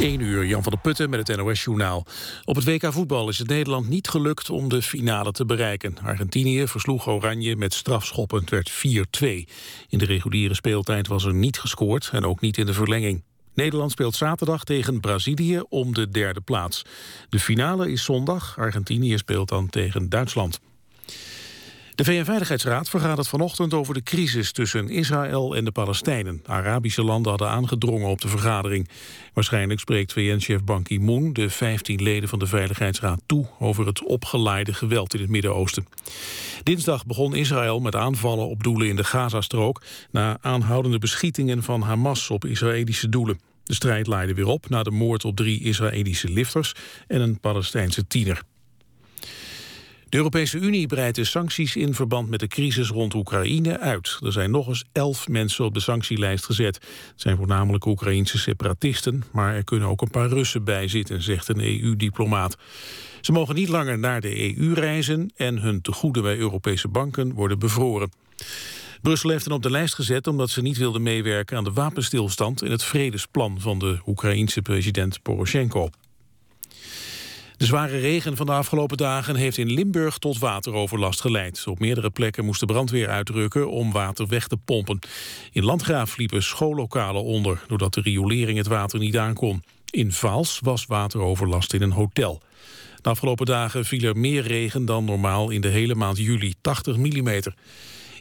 1 uur, Jan van der Putten met het NOS-journaal. Op het WK voetbal is het Nederland niet gelukt om de finale te bereiken. Argentinië versloeg Oranje met strafschoppen, het werd 4-2. In de reguliere speeltijd was er niet gescoord en ook niet in de verlenging. Nederland speelt zaterdag tegen Brazilië om de derde plaats. De finale is zondag, Argentinië speelt dan tegen Duitsland. De VN-veiligheidsraad vergadert vanochtend over de crisis tussen Israël en de Palestijnen. Arabische landen hadden aangedrongen op de vergadering. Waarschijnlijk spreekt VN-chef Ban Ki-moon de 15 leden van de Veiligheidsraad toe over het opgeleide geweld in het Midden-Oosten. Dinsdag begon Israël met aanvallen op doelen in de Gazastrook na aanhoudende beschietingen van Hamas op Israëlische doelen. De strijd leidde weer op na de moord op drie Israëlische lifters en een Palestijnse tiener. De Europese Unie breidt de sancties in verband met de crisis rond Oekraïne uit. Er zijn nog eens elf mensen op de sanctielijst gezet. Het zijn voornamelijk Oekraïnse separatisten, maar er kunnen ook een paar Russen bij zitten, zegt een EU-diplomaat. Ze mogen niet langer naar de EU reizen en hun tegoeden bij Europese banken worden bevroren. Brussel heeft hen op de lijst gezet omdat ze niet wilden meewerken aan de wapenstilstand en het vredesplan van de Oekraïense president Poroshenko. De zware regen van de afgelopen dagen heeft in Limburg tot wateroverlast geleid. Op meerdere plekken moest de brandweer uitrukken om water weg te pompen. In Landgraaf liepen schoollokalen onder, doordat de riolering het water niet aankon. In Vaals was wateroverlast in een hotel. De afgelopen dagen viel er meer regen dan normaal in de hele maand juli, 80 mm.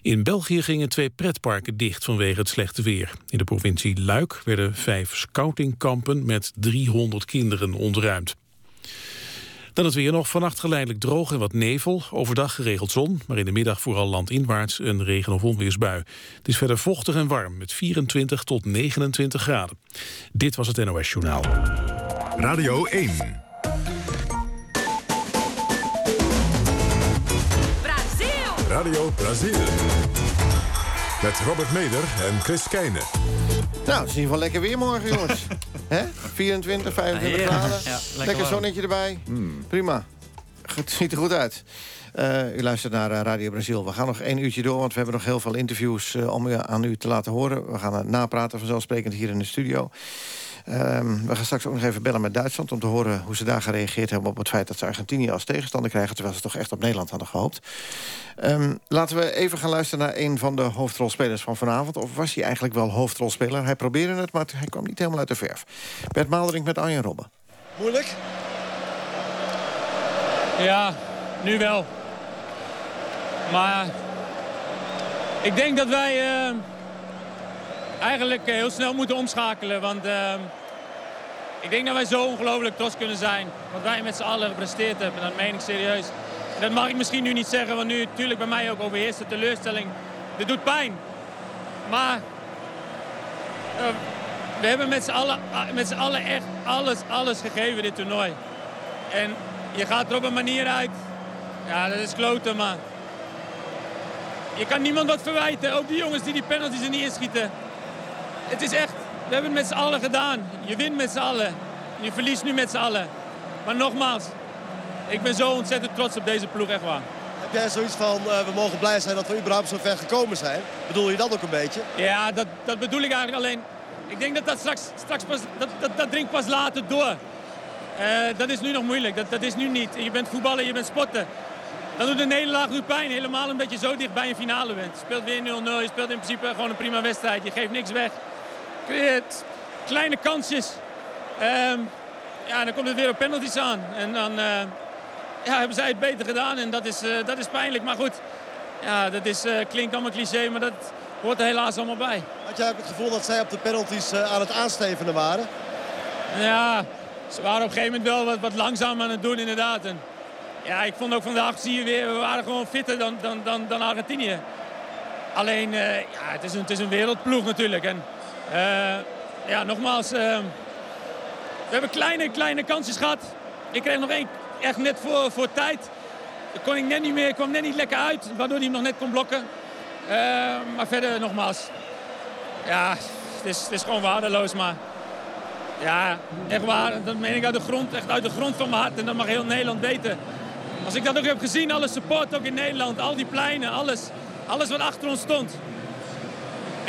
In België gingen twee pretparken dicht vanwege het slechte weer. In de provincie Luik werden vijf scoutingkampen met 300 kinderen ontruimd. Dan het weer nog vannacht geleidelijk droog en wat nevel. Overdag geregeld zon, maar in de middag vooral landinwaarts een regen- of onweersbui. Het is verder vochtig en warm met 24 tot 29 graden. Dit was het NOS Journaal. Radio 1. Brazil. Radio Brazil. Met Robert Meder en Chris Keijne. Nou, het is in ieder geval lekker weer morgen, jongens. Hè? 24, 25 Ja, graden. ja, lekker zonnetje erbij. Prima. Het ziet er goed uit. Eh, u luistert naar eh, Radio Brazil. We gaan nog één uurtje door, want we hebben nog heel veel interviews... eh, om u, aan u te laten horen. We gaan het napraten vanzelfsprekend hier in de studio. Ehm, we gaan straks ook nog even bellen met Duitsland... om te horen hoe ze daar gereageerd hebben op het feit... dat ze Argentinië als tegenstander krijgen... terwijl ze toch echt op Nederland hadden gehoopt. Ehm, laten we even gaan luisteren naar een van de hoofdrolspelers van vanavond. Of was hij eigenlijk wel hoofdrolspeler? Hij probeerde het, maar hij kwam niet helemaal uit de verf. Bert Maalderink met Arjen Robben. Moeilijk? Ja, nu wel. Maar ik denk dat wij eh, eigenlijk eh, heel snel moeten omschakelen. Want ik denk dat wij zo ongelooflijk trots kunnen zijn. Wat wij met z'n allen gepresteerd hebben, dat meen ik serieus. Dat mag ik misschien nu niet zeggen, want nu natuurlijk bij mij ook overheerst de teleurstelling. Dit doet pijn. Maar eh, we hebben met z'n allen, ah, allen echt alles, alles gegeven dit toernooi. En je gaat er op een manier uit. Ja, dat is kloten, maar... Je kan niemand wat verwijten. Ook die jongens die die penalties er niet inschieten. Het is echt... We hebben het met z'n allen gedaan. Je wint met z'n allen. Je verliest nu met z'n allen. Maar nogmaals, ik ben zo ontzettend trots op deze ploeg, echt waar. Heb jij zoiets van, eh, we mogen blij zijn dat we überhaupt zo ver gekomen zijn? Bedoel je dat ook een beetje? Ja, dat, dat bedoel ik eigenlijk alleen. Ik denk dat dat straks, straks pas, dat, dat, dat dringt pas later door. Eh, dat is nu nog moeilijk, dat, dat is nu niet. Je bent voetballer, je bent sporten. Dan doet een nederlaag doet pijn, helemaal omdat je zo dicht bij een finale bent. Je speelt weer 0-0, je speelt in principe gewoon een prima wedstrijd. Je geeft niks weg. Creëert kleine kansjes. Ehm, ja, dan komt het weer op penalties aan. En dan eh, ja, hebben zij het beter gedaan en dat is, eh, dat is pijnlijk. Maar goed, ja, dat is, eh, klinkt allemaal cliché, maar dat hoort er helaas allemaal bij. Had jij ook het gevoel dat zij op de penalties aan het aanstevenen waren? Ja, ze waren op een gegeven moment wel wat, wat langzaam aan het doen inderdaad. En ja, ik vond ook vandaag, zie je weer, we waren gewoon fitter dan, dan, dan, dan Argentinië. Alleen, ja, het is, een, het is een wereldploeg natuurlijk. En ja, nogmaals, eh, we hebben kleine, kleine kansjes gehad. Ik kreeg nog één echt net voor, voor tijd. Dat kon ik net niet meer, kwam net niet lekker uit, waardoor hij hem nog net kon blokken. Eh, maar verder nogmaals, ja, het is, het is gewoon waardeloos, maar ja, echt waar. Dat meen ik uit de grond, echt uit de grond van mijn hart. En dat mag heel Nederland weten. Als ik dat ook heb gezien, alle support ook in Nederland, al die pleinen, alles, alles wat achter ons stond.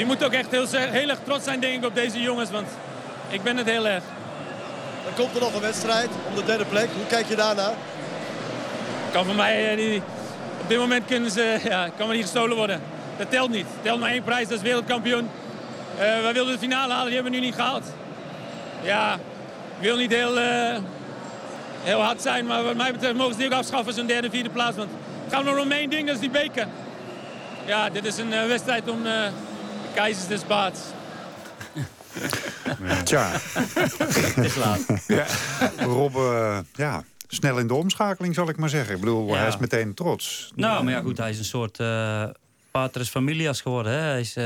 Die moet ook echt heel, heel erg trots zijn, denk ik, op deze jongens. Want ik ben het heel erg. Dan komt er nog een wedstrijd om de derde plek. Hoe kijk je daarna? Kan voor mij niet. Op dit moment kunnen ze, ja, kan maar niet gestolen worden. Dat telt niet. Telt maar één prijs, dat is wereldkampioen. Uh, wij wilden de finale halen, die hebben we nu niet gehaald. Ja, ik wil niet heel, uh, heel hard zijn, maar wat mij betreft mogen ze die ook afschaffen, zo'n derde, vierde plaats. Want het gaat nog om één ding, dat is die beker. Ja, dit is een uh, wedstrijd om keizers des baads. Tja. is laat. Ja. Rob, ja, snel in de omschakeling, zal ik maar zeggen. Ik bedoel, hij is meteen trots. Nou, maar ja, goed, hij is een soort uh, patris familias geworden. Hè? Hij is uh,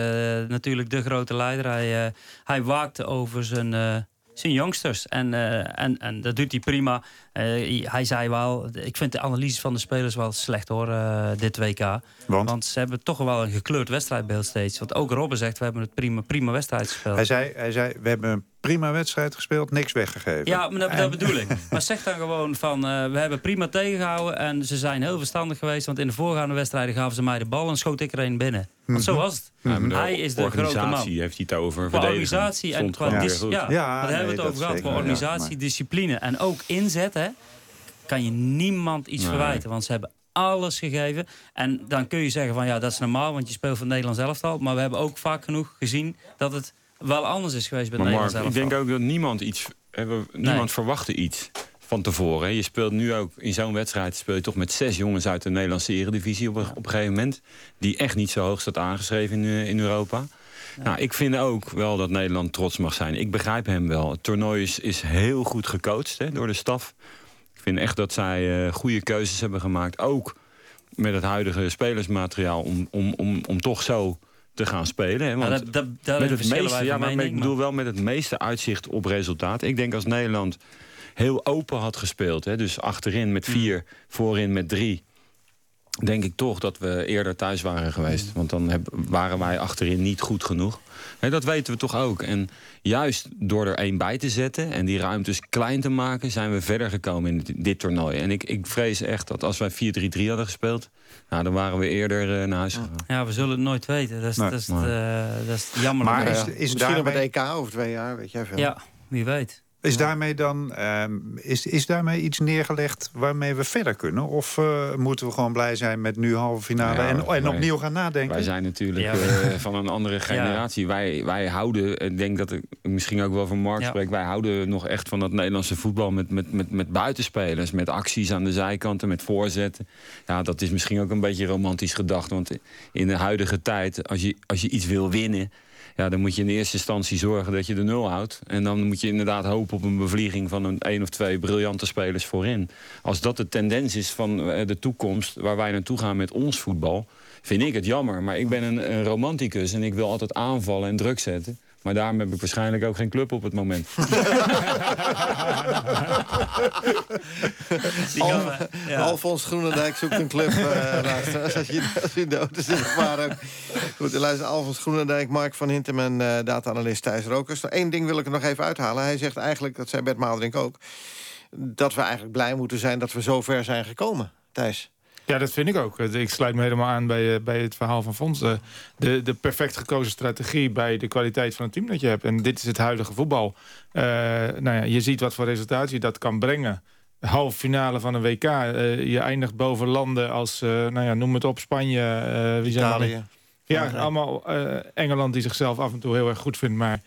natuurlijk de grote leider. Hij, uh, hij waakte over zijn zijn youngsters. En, uh, en, en dat doet hij prima. Uh, hij zei wel, ik vind de analyse van de spelers wel slecht hoor, uh, dit WK. Want? Want ze hebben toch wel een gekleurd wedstrijdbeeld steeds. Want ook Robben zegt, we hebben het prima, prima wedstrijd gespeeld. Hij zei, hij zei, we hebben een prima wedstrijd gespeeld, niks weggegeven. Ja, maar dat, en... dat bedoel ik. Maar zeg dan gewoon van, we hebben prima tegengehouden... en ze zijn heel verstandig geweest... want in de voorgaande wedstrijden gaven ze mij de bal... en schoot ik er een binnen. Want zo was het. Ja, hij is de grote man. heeft hij het over. Qua organisatie en qua ja, ja, daar hebben we het over gehad. Qua organisatie, discipline en ook inzet. Hè, kan je niemand iets verwijten. Want ze hebben alles gegeven. En dan kun je zeggen van ja, dat is normaal, want je speelt voor het Nederlands elftal. Maar we hebben ook vaak genoeg gezien dat het wel anders is geweest bij elftal. Ik denk ook dat niemand iets... Niemand verwachtte iets van tevoren. Je speelt nu ook in zo'n wedstrijd speel je toch met zes jongens uit de Nederlandse eredivisie op, op een gegeven moment. Die echt niet zo hoog staat aangeschreven in, eh, in Europa. Nou, ik vind ook wel dat Nederland trots mag zijn. Ik begrijp hem wel. Het toernooi is, is heel goed gecoacht hè, door de staf. Ik vind echt dat zij uh, goede keuzes hebben gemaakt. Ook met het huidige spelersmateriaal om, om, om, om toch zo te gaan spelen. Hè? Want dat, dat, dat met het meeste, ja, maar ik bedoel wel met het meeste uitzicht op resultaat. Ik denk als Nederland heel open had gespeeld. Hè? Dus achterin met hmm. vier, voorin met drie. Denk ik toch dat we eerder thuis waren geweest. Want dan heb, waren wij achterin niet goed genoeg. dat weten we toch ook. En juist door er één bij te zetten en die ruimtes klein te maken... zijn we verder gekomen in dit, toernooi. En ik, ik vrees echt dat als wij 4-3-3 hadden gespeeld... Nou, dan waren we eerder uh, naar huis gegaan. Ja, we zullen het nooit weten. Dat is, dat is, uh, dat is jammer. Maar is, is Misschien op het EK over twee jaar, weet jij veel. Ja, wie weet. Is daarmee dan uh, is, is daarmee iets neergelegd waarmee we verder kunnen? Of uh, moeten we gewoon blij zijn met nu halve finale ja, en, en wij, opnieuw gaan nadenken? Wij zijn natuurlijk ja. uh, van een andere generatie. Wij, wij houden, ik denk dat ik misschien ook wel van Mark spreek... wij houden nog echt van dat Nederlandse voetbal met, met, met, met buitenspelers... met acties aan de zijkanten, met voorzetten. Ja, dat is misschien ook een beetje romantisch gedacht. Want in de huidige tijd, als je, als je iets wil winnen ja, dan moet je in eerste instantie zorgen dat je de nul houdt. En dan moet je inderdaad hopen op een bevlieging van een één of twee briljante spelers voorin. Als dat de tendens is van eh, de toekomst waar wij naartoe gaan met ons voetbal, vind ik het jammer. Maar ik ben een, een romanticus en ik wil altijd aanvallen en druk zetten. Maar daarom heb ik waarschijnlijk ook geen club op het moment. Al, ja. Alfons Groenendijk zoekt een club. Uh, als, je, als je dood is, maar ook. Goed, luister, Alfons Groenendijk, Mark van Hintem en uh, data-analyst Thijs Rokers. Eén ding wil ik er nog even uithalen. Hij zegt eigenlijk, dat zei Bert Maalderink ook... dat we eigenlijk blij moeten zijn dat we zo ver zijn gekomen. Thijs? Ja, dat vind ik ook. Ik sluit me helemaal aan bij, eh, bij het verhaal van Fons. De, de perfect gekozen strategie bij de kwaliteit van het team dat je hebt. En dit is het huidige voetbal. Uh, nou ja, je ziet wat voor resultaat je dat kan brengen. Halve finale van een WK. Uh, je eindigt boven landen als, uh, nou ja, noem het op, Spanje. wie zijn. Ja, allemaal Engeland die zichzelf af en toe heel erg goed vindt, maar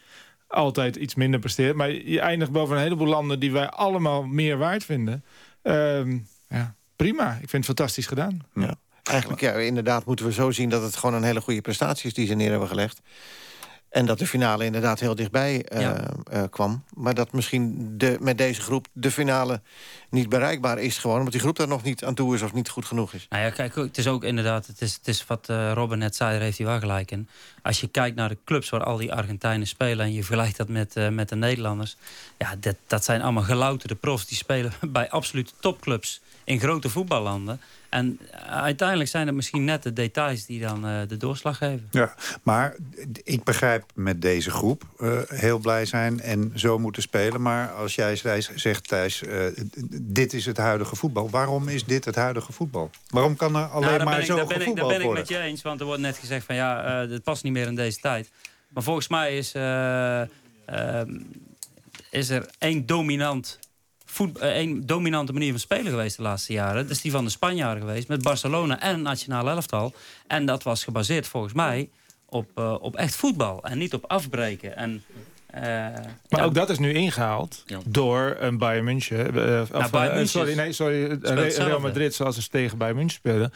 altijd iets minder presteert. Maar je eindigt boven een heleboel landen die wij allemaal meer waard vinden. Ehm, ja prima. Ik vind het fantastisch gedaan. Ja. Eigenlijk, ja, inderdaad moeten we zo zien dat het gewoon een hele goede prestatie is die ze neer hebben gelegd. En dat de finale inderdaad heel dichtbij uh, uh, kwam. Maar dat misschien de, met deze groep de finale niet bereikbaar is gewoon. Omdat die groep daar nog niet aan toe is of niet goed genoeg is. Nou ja, kijk, het is ook inderdaad, het is, het is wat uh, Robin net zei, daar heeft hij wel gelijk in. Als je kijkt naar de clubs waar al die Argentijnen spelen... en je vergelijkt dat met, met de Nederlanders... ja, dat, dat zijn allemaal gelouterde profs. Die spelen bij absolute topclubs in grote voetballanden. En uiteindelijk zijn het misschien net de details die dan uh, de doorslag geven. Ja, maar ik begrijp met deze groep uh, heel blij zijn en zo moeten spelen. Maar als jij zegt, Thijs, uh, dit is het huidige voetbal. Waarom is dit het huidige voetbal? Waarom kan er alleen nou, maar zo gevoetbald worden? Daar ben ik met je eens, want er wordt net gezegd van ja, het past niet meer in deze tijd. Maar volgens mij is ehm, is er één dominant een dominante manier van spelen geweest de laatste jaren. Dat is die van de Spanjaarden geweest. Met Barcelona en een nationale elftal. En dat was gebaseerd volgens mij op, op echt voetbal. En niet op afbreken. En uh, maar ook dat is nu ingehaald door een Bayern München. Uh, of, nou, sorry, nee, sorry, Real Madrid zoals ze tegen Bayern München spelen.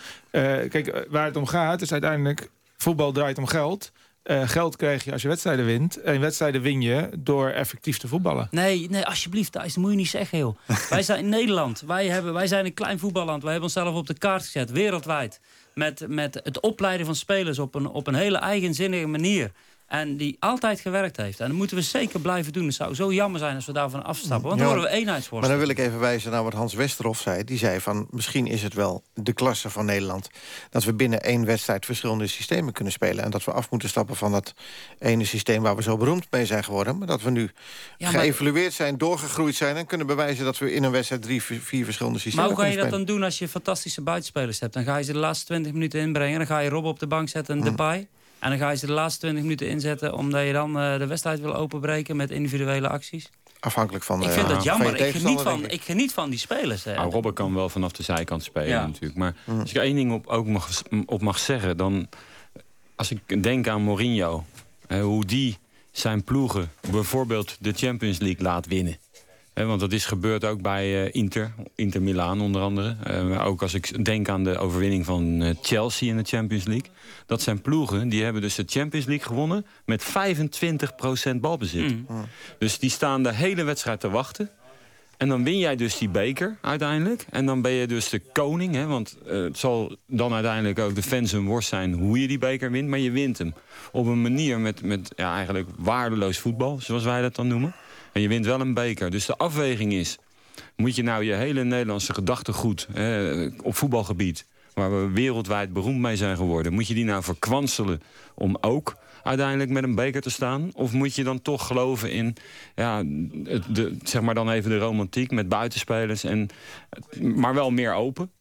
kijk, waar het om gaat is uiteindelijk... voetbal draait om geld. Geld krijg je als je wedstrijden wint. En wedstrijden win je door effectief te voetballen. Nee, nee alsjeblieft, dat moet je niet zeggen, joh. wij zijn in Nederland. Wij, hebben, wij zijn een klein voetballand. Wij hebben onszelf op de kaart gezet, wereldwijd. Met, met het opleiden van spelers op een, op een hele eigenzinnige manier. En die altijd gewerkt heeft. En dat moeten we zeker blijven doen. Het zou zo jammer zijn als we daarvan afstappen. Want dan worden we eenheidsworst. Maar dan wil ik even wijzen naar wat Hans Westerhof zei. Die zei van, misschien is het wel de klasse van Nederland... dat we binnen één wedstrijd verschillende systemen kunnen spelen. En dat we af moeten stappen van dat ene systeem... waar we zo beroemd mee zijn geworden. Maar dat we nu geëvalueerd zijn, doorgegroeid zijn... en kunnen bewijzen dat we in een wedstrijd drie, vier verschillende systemen Maar hoe ga je dat dan doen als je fantastische buitenspelers hebt? Dan ga je ze de laatste 20 minuten inbrengen. Dan ga je Rob op de bank zetten en de Depay... En dan ga je ze de laatste 20 minuten inzetten... omdat je dan uh, de wedstrijd wil openbreken met individuele acties? Afhankelijk van de Ik vind dat jammer. Ik geniet, van, ik geniet van die spelers. Hè. Nou, Robben kan wel vanaf de zijkant spelen natuurlijk. Maar mm. als ik één ding op, ook mag, op mag zeggen... dan als ik denk aan Mourinho... hoe die zijn ploegen bijvoorbeeld de Champions League laat winnen want dat is gebeurd ook bij uh, Inter, Inter Milaan onder andere. Uh, ook als ik denk aan de overwinning van uh, Chelsea in de Champions League. Dat zijn ploegen, die hebben dus de Champions League gewonnen... met 25% balbezit. Mm. Dus die staan de hele wedstrijd te wachten. En dan win jij dus die beker uiteindelijk. En dan ben je dus de koning. Hè, want het zal dan uiteindelijk ook de fans hun worst zijn hoe je die beker wint. Maar je wint hem op een manier met, met ja, eigenlijk waardeloos voetbal, zoals wij dat dan noemen. En je wint wel een beker. Dus de afweging is... moet je nou je hele Nederlandse gedachtegoed op voetbalgebied... waar we wereldwijd beroemd mee zijn geworden... moet je die nou verkwanselen om ook uiteindelijk met een beker te staan? Of moet je dan toch geloven in, ja, de, zeg maar dan even de romantiek met buitenspelers, en, maar wel meer open?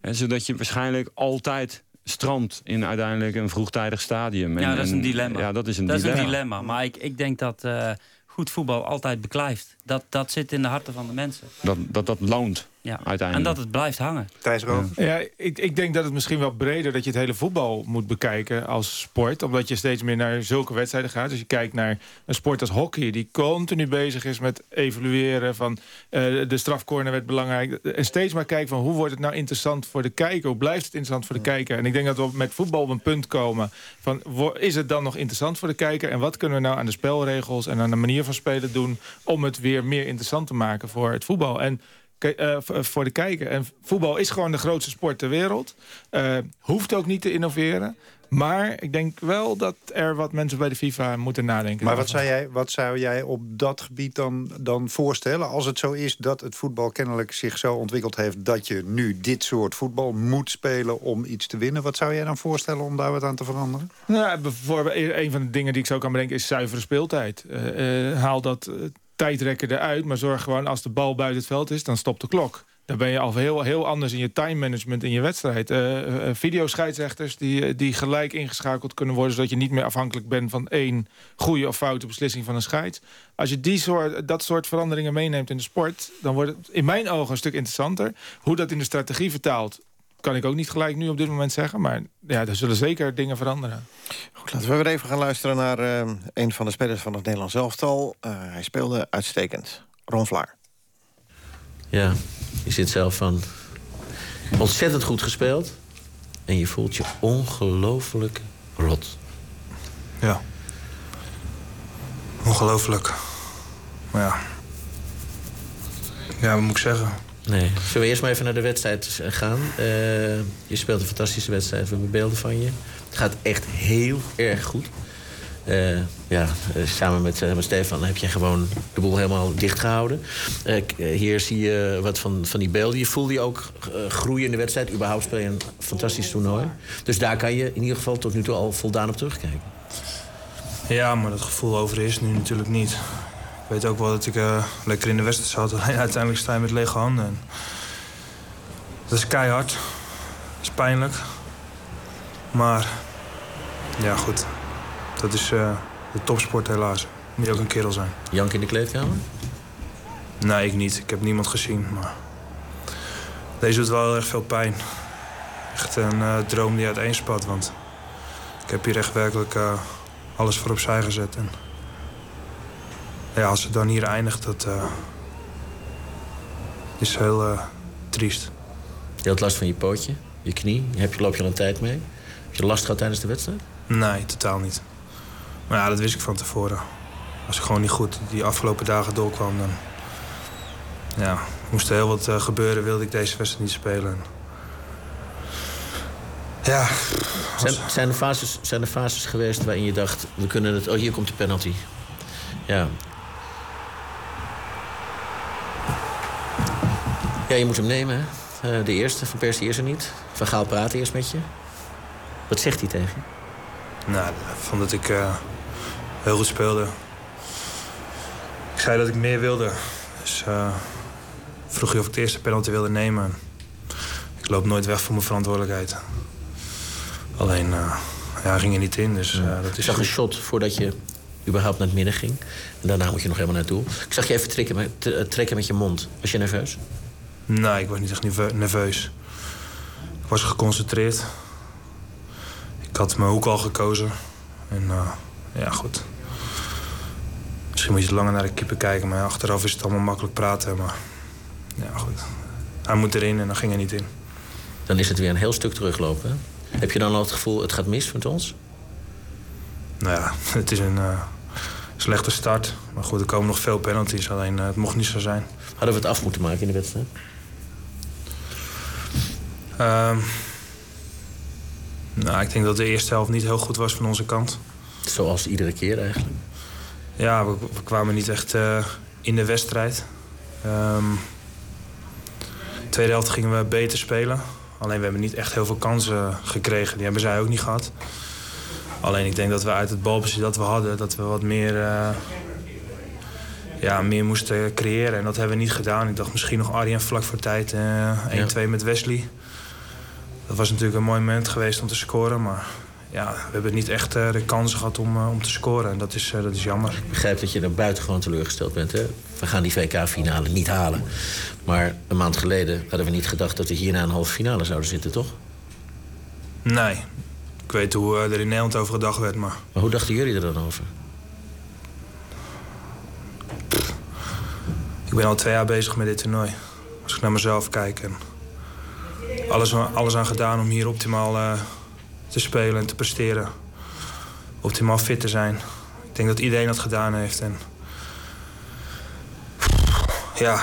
Hè, zodat je waarschijnlijk altijd strandt in uiteindelijk een vroegtijdig stadium. ja, dat is een dilemma. Ja, dat is een dat dilemma. Is een dilemma. Maar ik, ik denk dat... Uh, goed voetbal altijd beklijft. Dat, dat zit in de harten van de mensen. Dat dat, dat loont. Ja. Uiteindelijk. En dat het blijft hangen. Thijs Roof. Ja, ik, ik denk dat het misschien wel breder... dat je het hele voetbal moet bekijken als sport. Omdat je steeds meer naar zulke wedstrijden gaat. Als je kijkt naar een sport als hockey... die continu bezig is met evalueren van... Uh, de strafcorner werd belangrijk. En steeds maar kijken van hoe wordt het nou interessant voor de kijker? Hoe blijft het interessant voor de kijker? En ik denk dat we met voetbal op een punt komen... van is het dan nog interessant voor de kijker? En wat kunnen we nou aan de spelregels en aan de manier van spelen doen... om het weer meer interessant te maken voor het voetbal? En uh, voor de kijker. En voetbal is gewoon de grootste sport ter wereld. Uh, hoeft ook niet te innoveren. Maar ik denk wel dat er wat mensen bij de FIFA moeten nadenken. Maar wat zou, jij, wat zou jij op dat gebied dan, dan voorstellen? Als het zo is dat het voetbal kennelijk zich zo ontwikkeld heeft... dat je nu dit soort voetbal moet spelen om iets te winnen. Wat zou jij dan voorstellen om daar wat aan te veranderen? Nou, bijvoorbeeld een van de dingen die ik zo kan bedenken... is zuivere speeltijd. Uh, haal dat tijdrekken eruit. Maar zorg gewoon als de bal buiten het veld is, dan stopt de klok. Dan ben je al heel, heel anders in je time management in je wedstrijd. Uh, videoscheidsrechters die, die gelijk ingeschakeld kunnen worden... zodat je niet meer afhankelijk bent van één goede of foute beslissing van een scheids. Als je die soort, dat soort veranderingen meeneemt in de sport... dan wordt het in mijn ogen een stuk interessanter. Hoe dat in de strategie vertaalt kan ik ook niet gelijk nu op dit moment zeggen. Maar ja, er zullen zeker dingen veranderen. Goed, laten we weer even gaan luisteren naar uh, een van de spelers van het Nederlands elftal. Uh, hij speelde uitstekend. Ron Vlaar. Ja, je zit zelf van... Ontzettend goed gespeeld. En je voelt je ongelooflijk rot. Ja. Ongelooflijk. Maar ja. Ja, wat moet ik zeggen? Nee. Zullen we eerst maar even naar de wedstrijd gaan? Uh, je speelt een fantastische wedstrijd. We hebben beelden van je. Het gaat echt heel erg goed. Uh, ja, uh, samen met, met Stefan heb je gewoon de boel helemaal dicht gehouden. hier zie je wat van, van die beelden. Je voelde je ook groeien in de wedstrijd. Überhaupt speel je een fantastisch toernooi. Dus daar kan je in ieder geval tot nu toe al voldaan op terugkijken. Ja, maar dat gevoel over is nu natuurlijk niet weet ook wel dat ik uh, lekker in de wedstrijd zat. Alleen uiteindelijk sta je met lege handen. En dat is keihard. Dat is pijnlijk. Maar ja, goed. Dat is uh, de topsport helaas. Moet je ook een kerel zijn. Jank in de kleedkamer? Nee, ik niet. Ik heb niemand gezien. Maar deze doet wel heel erg veel pijn. Echt een uh, droom die uiteenspat. Want ik heb hier echt werkelijk alles voor opzij gezet. En ja, als het dan hier eindigt, dat uh, is heel triest. Je had last van je pootje, je knie. Heb je, loop je al een tijd mee? Heb je last gehad tijdens de wedstrijd? Nee, totaal niet. Maar ja, dat wist ik van tevoren. Als ik gewoon niet goed die afgelopen dagen doorkwam, dan ja, moest er heel wat uh, gebeuren, wilde ik deze wedstrijd niet spelen. Ja. Zijn, zijn, er fases, zijn er fases geweest waarin je dacht, we kunnen het. Oh, hier komt de penalty. Ja. Ja, je moet hem nemen, hè? Uh, de eerste, Van Persie is er niet. Van Gaal praat eerst met je. Wat zegt hij tegen je? Nou, vond dat ik uh, heel goed speelde. Ik zei dat ik meer wilde. Dus uh, vroeg je of ik de eerste penalty wilde nemen. Ik loop nooit weg van mijn verantwoordelijkheid. Alleen, ja, ging er niet in. Dus, dat is ik zag een shot voordat je überhaupt naar het midden ging. En daarna moet je nog helemaal naartoe. Ik zag je even trekken met, trekken met je mond. Was je nerveus? Nee, ik was niet echt nerveus. Ik was geconcentreerd. Ik had mijn hoek al gekozen. En uh, ja, goed. Misschien moet je langer naar de keeper kijken. Maar achteraf is het allemaal makkelijk praten. Maar ja, goed. Hij moet erin en dan ging hij niet in. Dan is het weer een heel stuk teruglopen. Hè? Heb je dan al het gevoel, het gaat mis met ons? Nou ja, het is een uh, slechte start. Maar goed, er komen nog veel penalties. Alleen uh, het mocht niet zo zijn. Hadden we het af moeten maken in de wedstrijd? Um, nou, ik denk dat de eerste helft niet heel goed was van onze kant. Zoals iedere keer eigenlijk? Ja, we, we kwamen niet echt uh, in de wedstrijd. Um, tweede helft gingen we beter spelen. Alleen we hebben niet echt heel veel kansen gekregen. Die hebben zij ook niet gehad. Alleen ik denk dat we uit het balbezit dat we hadden... dat we wat meer, uh, ja, meer moesten creëren. En dat hebben we niet gedaan. Ik dacht misschien nog Arjen vlak voor tijd. Uh, 1-2 met Wesley. Dat was natuurlijk een mooi moment geweest om te scoren. Maar ja, we hebben niet echt uh, de kans gehad om, uh, om te scoren. En dat is, uh, dat is jammer. Ik begrijp dat je er buitengewoon teleurgesteld bent. Hè? We gaan die VK-finale niet halen. Maar een maand geleden hadden we niet gedacht dat we hier naar een halve finale zouden zitten, toch? Nee. Ik weet hoe er in Nederland over gedacht werd, maar... Maar hoe dachten jullie er dan over? Ik ben al twee jaar bezig met dit toernooi. Als ik naar mezelf kijk en... Alles, alles aan gedaan om hier optimaal te spelen en te presteren. Optimaal fit te zijn. Ik denk dat iedereen dat gedaan heeft. En ja,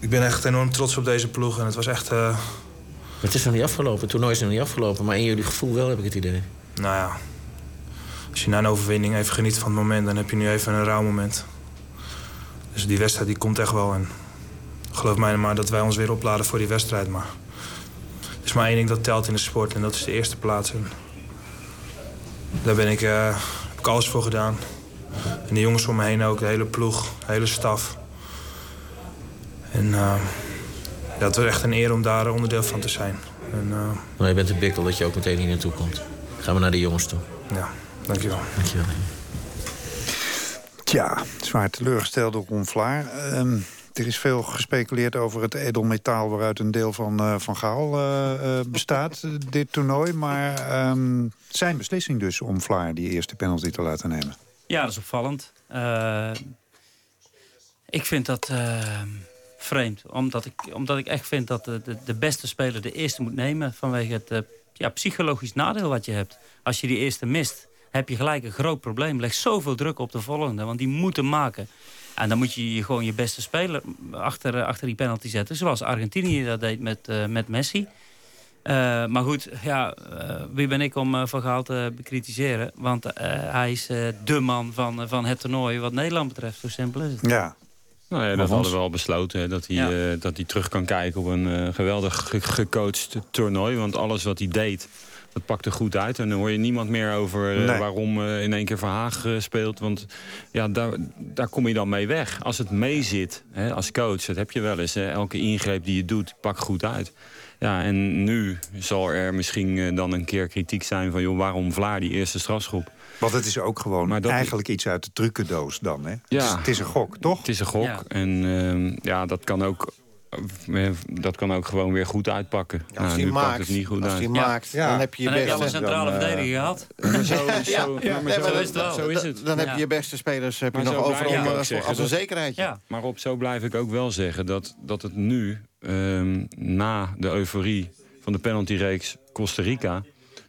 ik ben echt enorm trots op deze ploeg. En het was echt... Uh... Het is nog niet afgelopen. Het toernooi is nog niet afgelopen. Maar in jullie gevoel wel, heb ik het idee. Nou ja, als je na een overwinning even geniet van het moment... dan heb je nu even een rauw moment. Dus die wedstrijd die komt echt wel. En geloof mij maar dat wij ons weer opladen voor die wedstrijd. Maar is maar één ding dat telt in de sport en dat is de eerste plaats. En daar ben ik, uh, heb ik alles voor gedaan. En de jongens om me heen ook, de hele ploeg, de hele staf. En uh, ja, het was echt een eer om daar onderdeel van te zijn. En, uh, maar je bent een bikkel dat je ook meteen hier naartoe komt. Gaan we naar de jongens toe. Ja, dankjewel. Dankjewel. Tja, zwaar teleurgesteld door Ron Vlaar. Um, er is veel gespeculeerd over het edelmetaal... waaruit een deel van, uh, van Gaal uh, bestaat, dit toernooi. Maar um, zijn beslissing dus om Vlaar die eerste penalty te laten nemen? Ja, dat is opvallend. ik vind dat vreemd. Omdat ik, omdat ik echt vind dat de, de, de, beste speler de eerste moet nemen... vanwege het ja, psychologisch nadeel wat je hebt. Als je die eerste mist, heb je gelijk een groot probleem. Leg zoveel druk op de volgende, want die moeten maken... En dan moet je gewoon je beste speler achter, achter die penalty zetten. Zoals Argentinië dat deed met, uh, met Messi. Uh, maar goed, ja, uh, wie ben ik om uh, Van Gaal te bekritiseren? Want hij is de man van, van het toernooi wat Nederland betreft. Zo simpel is het. Ja. Nou ja, dat hadden we al besloten. Dat hij, ja. dat hij terug kan kijken op een geweldig ge gecoacht toernooi. Want alles wat hij deed dat pakt er goed uit. En dan hoor je niemand meer over Nee. waarom eh, in één keer Verhaag eh, speelt. Want ja, daar, daar kom je dan mee weg. Als het meezit, hè, als coach, dat heb je wel eens. Hè, elke ingreep die je doet, pakt goed uit. Ja, en nu zal er misschien eh, dan een keer kritiek zijn van... joh, waarom Vlaar die eerste strafschop? Want het is ook gewoon Maar dat- eigenlijk iets uit de trucendoos dan, hè? Ja. Het, is, het is een gok, toch? Het is een gok. Ja. En ehm, ja, dat kan ook... eh, Dat kan ook gewoon weer goed uitpakken. Als Nou, die nu maakt, pakt het niet goed als Ja. maakt Ja. dan heb je je Dan heb je al een beste... centrale eh, verdediger gehad. Zo, Ja, is het wel. zo is het. Dan heb Ja. je je beste spelers heb je Maar nog zo over blijf om, ik ook eh, zeggen als een zekerheidje. Ja. Maar op zo blijf ik ook wel zeggen dat, dat het nu, ehm, na de euforie van de penaltyreeks Costa Rica,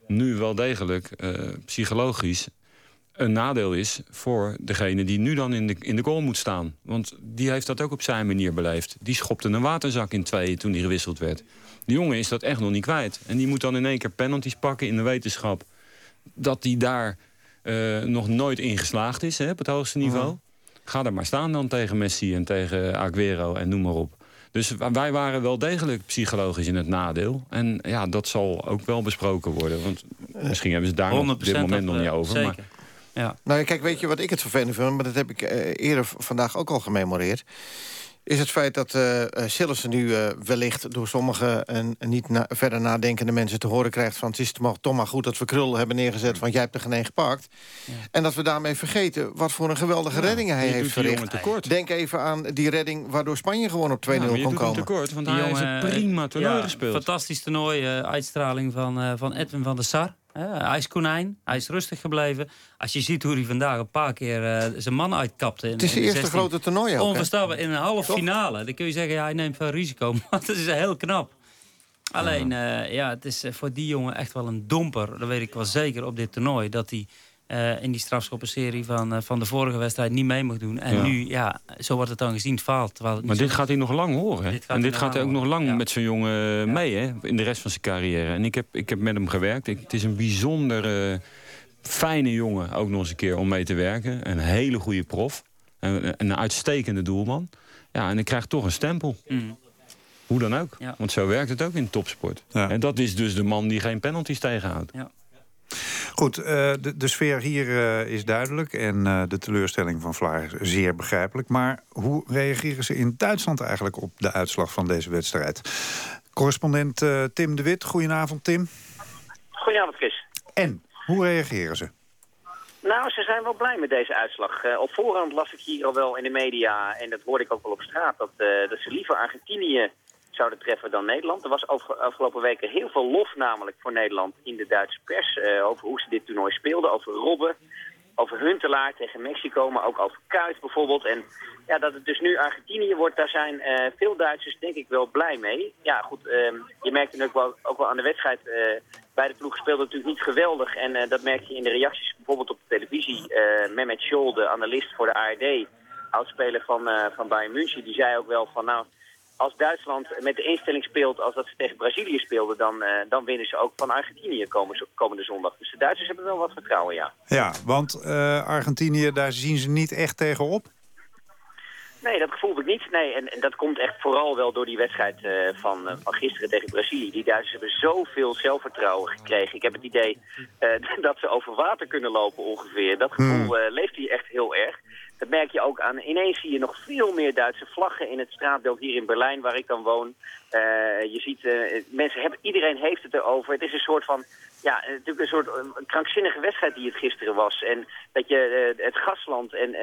nu wel degelijk eh, psychologisch een nadeel is voor degene die nu dan in de, in de goal moet staan. Want die heeft dat ook op zijn manier beleefd. Die schopte een waterzak in tweeën toen die gewisseld werd. Die jongen is dat echt nog niet kwijt. En die moet dan in één keer penalties pakken in de wetenschap dat hij daar eh, nog nooit in geslaagd is hè, op het hoogste niveau. Ga er maar staan dan tegen Messi en tegen Aguero en noem maar op. Dus wij waren wel degelijk psychologisch in het nadeel. En ja, dat zal ook wel besproken worden. Want misschien hebben ze daar op dit 100% moment nog niet eh, over. Zeker. Maar Ja. Nou, kijk, weet je wat ik het vervelend vind? Maar dat heb ik eh, eerder vandaag ook al gememoreerd. Is het feit dat eh eh, Sillissen nu eh, wellicht door sommige en niet na- verder nadenkende mensen te horen krijgt van het is toch maar goed dat we Krul hebben neergezet, want jij hebt er geen gepakt. En dat we daarmee vergeten wat voor een geweldige redding hij je heeft verricht. tekort. Denk even aan die redding waardoor Spanje gewoon op 2-0 Ja, maar je kon komen. tekort, want Die hij jongen, heeft een prima toernooi ja, gespeeld. Fantastisch toernooi. eh, uitstraling van, eh, van Edwin van der Sar. Hè. hij is konijn. Hij is rustig gebleven. Als je ziet hoe hij vandaag een paar keer eh, zijn man uitkapte. in- Het is de de eerste 16. grote toernooi ook. Onverstaanbaar. In een halve finale. Dan kun je zeggen, ja, hij neemt veel risico. Maar dat is heel knap. Alleen, ja, ja het is eh, voor die jongen echt wel een domper. Dat weet ik wel zeker op dit toernooi. Dat hij eh, in die strafschoppenserie van, eh, van de vorige wedstrijd niet mee mocht doen. En Ja. nu, ja, zo wordt het dan gezien, faalt. Terwijl het niet Maar dit gaat hij nog lang horen. Dit en dit gaat hij ook nog lang ja. met zo'n jongen mee hè? in de rest van zijn carrière. En ik heb, ik heb met hem gewerkt. Ik, het is een bijzonder eh, fijne jongen, ook nog eens een keer om mee te werken. Een hele goede prof. En, een uitstekende doelman. Ja, en hij krijgt toch een stempel. Mm. Hoe dan ook. Ja. Want zo werkt het ook in topsport. Ja. En dat is dus de man die geen penalties tegenhoudt. Ja. Goed, eh, de, de sfeer hier eh, is duidelijk en eh, de teleurstelling van Vlaar is zeer begrijpelijk. Maar hoe reageren ze in Duitsland eigenlijk op de uitslag van deze wedstrijd? Correspondent Tim de Wit, goedenavond Tim. Goedenavond, Chris. En, hoe reageren ze? Nou, ze zijn wel blij met deze uitslag. Op voorhand las ik hier al wel in de media, en dat hoorde ik ook wel op straat, dat, dat ze liever Argentinië zouden treffen dan Nederland. Er was over, afgelopen weken heel veel lof namelijk voor Nederland in de Duitse pers eh, over hoe ze dit toernooi speelden, over Robben, over Huntelaar tegen Mexico, maar ook over Kuit bijvoorbeeld. En ja, dat het dus nu Argentinië wordt, daar zijn eh, veel Duitsers denk ik wel blij mee. Ja, goed, ehm, je merkt het ook wel, ook wel aan de wedstrijd. eh beide ploegen speelden natuurlijk niet geweldig. En dat merk je in de reacties bijvoorbeeld op de televisie. Eh Mehmet Scholl, de analist voor de ARD, oudspeler van, van Bayern München, die zei ook wel van nou... Als Duitsland met de instelling speelt als dat ze tegen Brazilië speelden... dan, eh, dan winnen ze ook van Argentinië komende, komende zondag. Dus de Duitsers hebben wel wat vertrouwen, ja. Ja, want eh, Argentinië, daar zien ze niet echt tegenop. Nee, dat gevoel heb ik niet. Nee, en, en dat komt echt vooral wel door die wedstrijd eh, van, van gisteren tegen Brazilië. Die Duitsers hebben zoveel zelfvertrouwen gekregen. Ik heb het idee dat ze over water kunnen lopen ongeveer. Dat gevoel eh, leeft hier echt heel erg. Dat merk je ook aan. Ineens zie je nog veel meer Duitse vlaggen in het straatbeeld hier in Berlijn, waar ik dan woon. Eh, je ziet, eh, mensen hebben, iedereen heeft het erover. Het is een soort van, ja, eh, natuurlijk een soort krankzinnige wedstrijd die het gisteren was. En dat je het gastland en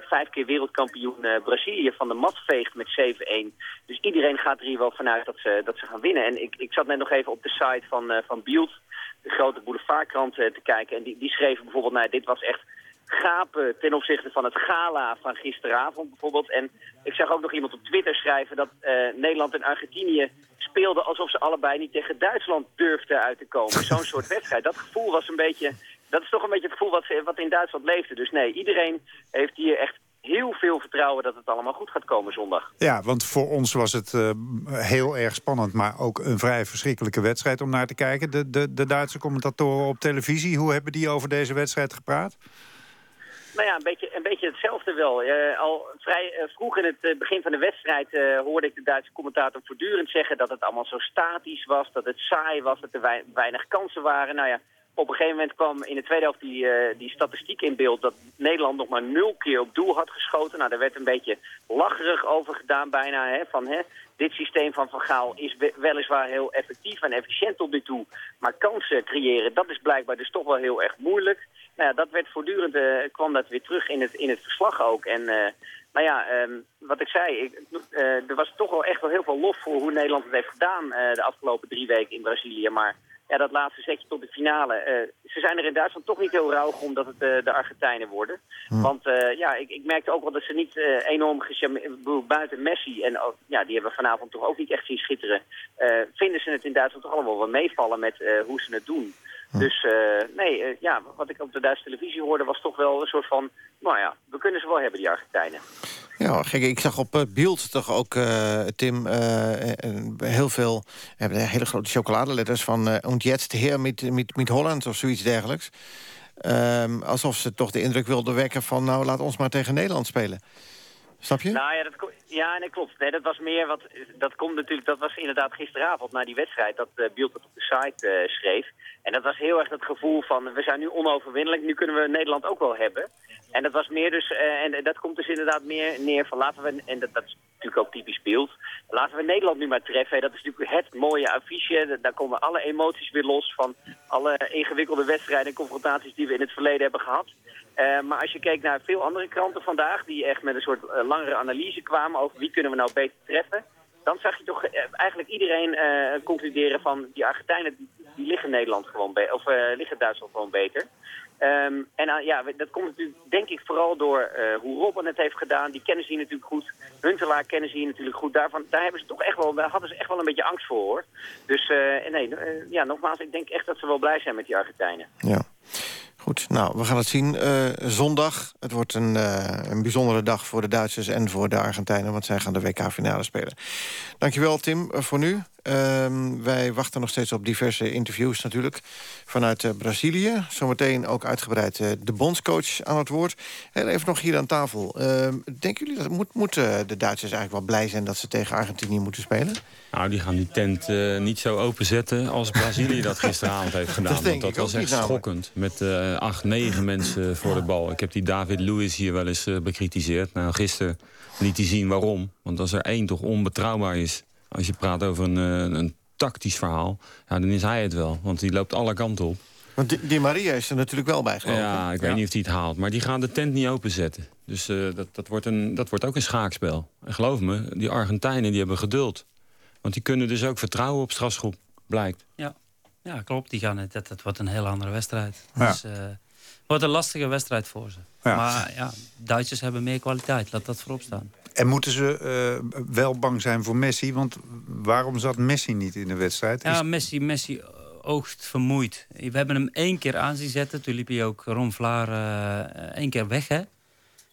vijf keer wereldkampioen Brazilië van de mat veegt met 7-1. Dus iedereen gaat er hier wel vanuit dat ze, dat ze gaan winnen. En ik, ik zat net nog even op de site van, van Bielt, de grote boulevardkrant, te kijken. En die, die schreven bijvoorbeeld, nou, dit was echt gapen ten opzichte van het gala van gisteravond bijvoorbeeld. En ik zag ook nog iemand op Twitter schrijven dat eh, Nederland en Argentinië speelden alsof ze allebei niet tegen Duitsland durfden uit te komen. Zo'n soort wedstrijd. Dat gevoel was een beetje, dat is toch een beetje het gevoel wat, wat in Duitsland leefde. Dus nee, iedereen heeft hier echt heel veel vertrouwen dat het allemaal goed gaat komen zondag. Ja, want voor ons was het eh, heel erg spannend... maar ook een vrij verschrikkelijke wedstrijd om naar te kijken. De, de, de Duitse commentatoren op televisie, hoe hebben die over deze wedstrijd gepraat? Nou ja, een beetje, een beetje hetzelfde wel. Uh, al vrij uh, vroeg in het begin van de wedstrijd hoorde ik de Duitse commentator voortdurend zeggen dat het allemaal zo statisch was, dat het saai was, dat er weinig kansen waren. Nou ja, op een gegeven moment kwam in de tweede helft die, uh, die statistiek in beeld... dat Nederland nog maar nul keer op doel had geschoten. Nou, daar werd een beetje lacherig over gedaan bijna. Hè, van, hè, dit systeem van Van Gaal is weliswaar heel effectief en efficiënt tot nu toe. Maar kansen creëren, dat is blijkbaar dus toch wel heel erg moeilijk. Nou ja, dat werd voortdurend, uh, kwam dat weer terug in het, in het verslag ook. En uh, nou ja, um, wat ik zei, ik, er was toch wel echt wel heel veel lof voor hoe Nederland het heeft gedaan... de afgelopen drie weken in Brazilië, maar ja, dat laatste zetje tot de finale. Uh, ze zijn er in Duitsland toch niet heel rauw omdat het uh, de Argentijnen worden. Hm. Want uh, ja, ik, ik, merkte ook wel dat ze niet enorm buiten Messi, en ook, ja, die hebben we vanavond toch ook niet echt zien schitteren... vinden ze het in Duitsland toch allemaal wel meevallen met hoe ze het doen. Dus nee, ja, wat ik op de Duitse televisie hoorde was toch wel een soort van... nou ja, we kunnen ze wel hebben, die Argentijnen. Ja, gek, ik zag op beeld toch ook, uh, Tim, heel veel hele grote chocoladeletters van uh, und jetzt hier met, met, met Holland of zoiets dergelijks. Um, alsof ze toch de indruk wilden wekken van nou laat ons maar tegen Nederland spelen. Snap je? Nou ja, dat, ja, nee, klopt. Dat was meer wat. Dat komt natuurlijk. Dat was inderdaad gisteravond na die wedstrijd dat uh, Bielt dat op de site uh, schreef. En dat was heel erg het gevoel van we zijn nu onoverwinnelijk. Nu kunnen we Nederland ook wel hebben. En dat was meer dus. Uh, en dat komt dus inderdaad meer neer van laten we. En dat, dat is natuurlijk ook typisch Beeld. Laten we Nederland nu maar treffen. Dat is natuurlijk het mooie affiche. Daar komen alle emoties weer los van alle ingewikkelde wedstrijden en confrontaties die we in het verleden hebben gehad. Uh, maar als je kijkt naar veel andere kranten vandaag... die echt met een soort uh, langere analyse kwamen over wie kunnen we nou beter treffen... dan zag je toch uh, eigenlijk iedereen concluderen van... die Argentijnen die liggen Nederland gewoon of liggen Duitsland gewoon beter. Um, en ja, dat komt natuurlijk denk ik vooral door hoe Robben het heeft gedaan. Die kennen ze hier natuurlijk goed. Huntelaar kennen ze hier natuurlijk goed. Daarvan, daar, hebben ze toch echt wel, hadden ze echt wel een beetje angst voor hoor. Dus nee, ja, nogmaals, ik denk echt dat ze wel blij zijn met die Argentijnen. Ja. Goed, nou, we gaan het zien. Uh, zondag, het wordt een, uh, een bijzondere dag voor de Duitsers en voor de Argentijnen... want zij gaan de WK-finale spelen. Dankjewel, Tim, voor nu. Ehm, wij wachten nog steeds op diverse interviews natuurlijk vanuit uh, Brazilië. Zometeen ook uitgebreid uh, de bondscoach aan het woord. Heel even nog hier aan tafel. Uh, denken jullie dat moet, moeten de Duitsers eigenlijk wel blij zijn... dat ze tegen Argentinië moeten spelen? Nou, die gaan die tent uh, niet zo openzetten als Brazilië dat gisteravond heeft gedaan. Dat, want dat was echt schokkend. Met acht, negen mensen voor de bal. Ik heb die David Lewis hier wel eens bekritiseerd. Nou, gisteren liet hij zien waarom. Want als er één toch onbetrouwbaar is... als je praat over een, een tactisch verhaal... Ja, dan is hij het wel. Want die loopt alle kanten op. Want die, die Maria is er natuurlijk wel bij geloof Ja, ik weet niet of hij het haalt. Maar die gaan de tent niet openzetten. Dus dat, dat, wordt een, dat wordt ook een schaakspel. En geloof me, die Argentijnen die hebben geduld. Want die kunnen dus ook vertrouwen op strafschop, blijkt. Ja, ja klopt. Die gaan, dat, dat wordt een heel andere wedstrijd. Ja. Dus uh, wordt een lastige wedstrijd voor ze. Ja. Maar ja, Duitsers hebben meer kwaliteit. Laat dat voorop staan. En moeten ze uh, wel bang zijn voor Messi? Want waarom zat Messi niet in de wedstrijd? Ja, Messi, Messi oogt vermoeid. We hebben hem één keer aan zien zetten. Toen liep hij ook Ron Vlaar uh, één keer weg, hè?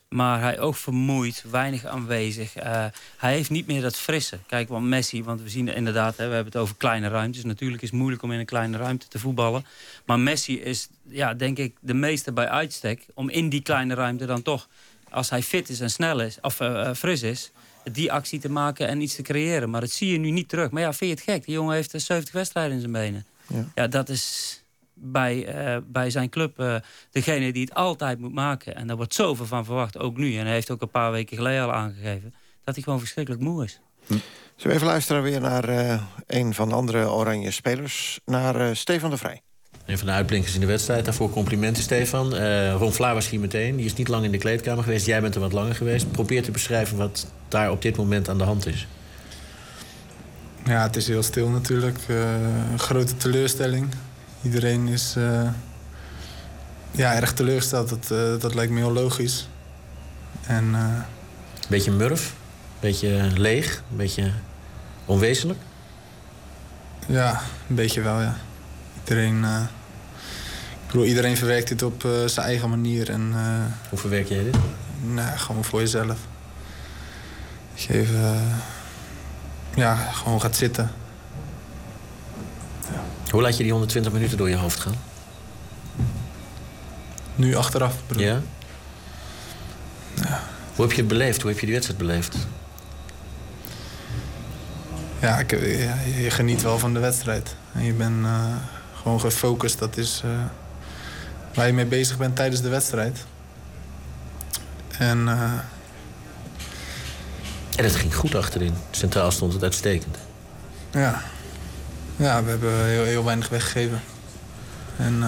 Maar hij ook vermoeid, weinig aanwezig. Uh, hij heeft niet meer dat frisse. Kijk, want Messi, want we zien inderdaad, hè, we hebben het over kleine ruimtes. Natuurlijk is het moeilijk om in een kleine ruimte te voetballen. Maar Messi is, ja, denk ik, de meeste bij uitstek... om in die kleine ruimte dan toch, als hij fit is en snel is, of uh, fris is... die actie te maken en iets te creëren. Maar dat zie je nu niet terug. Maar ja, vind je het gek? Die jongen heeft 70 wedstrijden in zijn benen. Ja, ja dat is bij, uh, bij zijn club uh, degene die het altijd moet maken. En daar wordt zoveel van verwacht, ook nu. En hij heeft ook een paar weken geleden al aangegeven... dat hij gewoon verschrikkelijk moe is. Hm. Zullen we even luisteren weer naar uh, een van de andere oranje spelers... naar Stefan de Vrij. Een van de uitblinkers in de wedstrijd. Daarvoor complimenten, Stefan. Ron Vlaar was hier meteen. Die is niet lang in de kleedkamer geweest. Jij bent er wat langer geweest. Probeer te beschrijven wat daar op dit moment aan de hand is. Ja, het is heel stil natuurlijk. een grote teleurstelling. Iedereen is uh, ja, erg teleurgesteld. Dat, uh, dat lijkt me heel logisch. En, uh... Beetje murf? Beetje leeg? Een beetje onwezenlijk? Ja, een beetje wel, ja. Iedereen, ik bedoel, iedereen verwerkt dit op zijn eigen manier. En, Hoe verwerk jij dit? Nou, gewoon voor jezelf. Dat je even ja, gewoon gaat zitten. Hoe laat je die 120 minuten door je hoofd gaan? Nu achteraf, bedoel Ja? Hoe heb je het beleefd? Hoe heb je die wedstrijd beleefd? Ja, ik, ja, je geniet wel van de wedstrijd. En je bent uh, gewoon gefocust. Dat is uh, waar je mee bezig bent tijdens de wedstrijd. En, uh, en het ging goed achterin. Centraal stond het uitstekend. Ja, ja we hebben heel, heel weinig weggegeven. En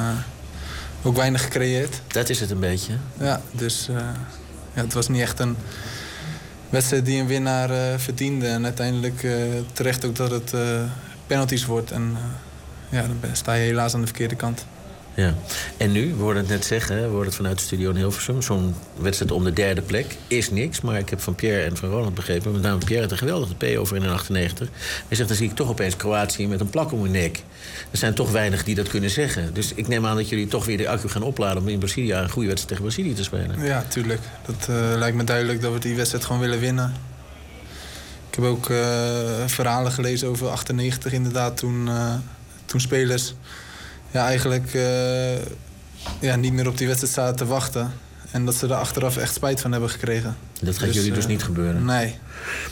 ook weinig gecreëerd. Dat is het een beetje. Ja, dus ja, het was niet echt een wedstrijd die een winnaar uh, verdiende. En uiteindelijk terecht ook dat het penalties wordt. En ja, dan sta je helaas aan de verkeerde kant. Ja. En nu, we hoorden het net zeggen, we hoorden het vanuit de studio in Hilversum... zo'n wedstrijd om de derde plek is niks. Maar ik heb van Pierre en van Roland begrepen... met name Pierre had een geweldige P over in de 98. Hij zegt, dan zie ik toch opeens Kroatië met een plak om hun nek. Er zijn toch weinig die dat kunnen zeggen. Dus ik neem aan dat jullie toch weer de accu gaan opladen... om in Brazilië een goede wedstrijd tegen Brazilië te spelen. Ja, tuurlijk. Dat uh, lijkt me duidelijk dat we die wedstrijd gewoon willen winnen. Ik heb ook uh, verhalen gelezen over 98 inderdaad, toen, uh, toen spelers ja, eigenlijk uh, ja, niet meer op die wedstrijd zaten te wachten. En dat ze er achteraf echt spijt van hebben gekregen. Dat gaat dus, jullie dus uh, niet gebeuren? Nee.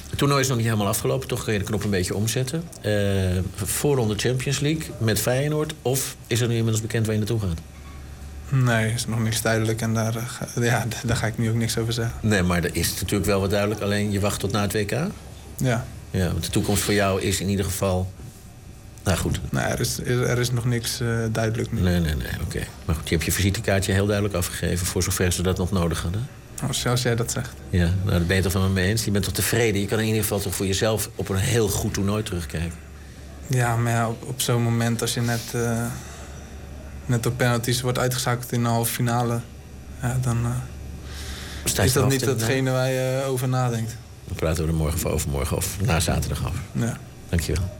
Het toernooi is nog niet helemaal afgelopen, toch kun je de knop een beetje omzetten. Uh, voorronde Champions League met Feyenoord. Of is er nu inmiddels bekend waar je naartoe gaat? Nee, is nog niks duidelijk en daar, ja, daar ga ik nu ook niks over zeggen. Nee, maar er is natuurlijk wel wat duidelijk. Alleen je wacht tot na het WK? Ja. Ja, want de toekomst voor jou is in ieder geval nou goed. Nee, er is, er is nog niks uh, duidelijk nu. Nee, nee, nee, oké. Okay. Maar goed, je hebt je visitekaartje heel duidelijk afgegeven... voor zover ze dat nog nodig hadden. Oh, zoals jij dat zegt. Ja, nou, daar ben je toch van me eens. Je bent toch tevreden? Je kan in ieder geval toch voor jezelf op een heel goed toernooi terugkijken. Ja, maar ja, op, op zo'n moment als je net, uh, net op penalties wordt uitgeschakeld in de halve finale... Ja, dan uh, is dat niet datgene waar je over nadenkt. Dan praten we er morgen of overmorgen of na zaterdag over. Ja. Dankjewel.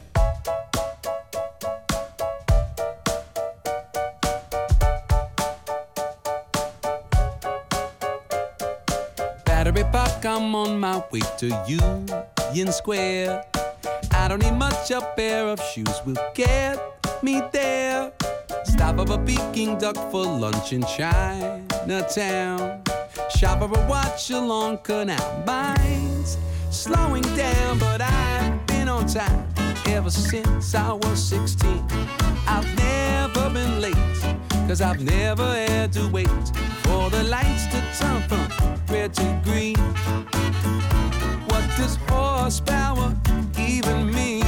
I'm on my way to Union Square. I don't need much, a pair of shoes will get me there. Stop at a Peking duck for lunch in Chinatown. Shop at a watch along Canal. Mine's slowing down, but I've been on time ever since I was 16. I've never been late, cause I've never had to wait for the lights to turn from red to green. What does horsepower even mean?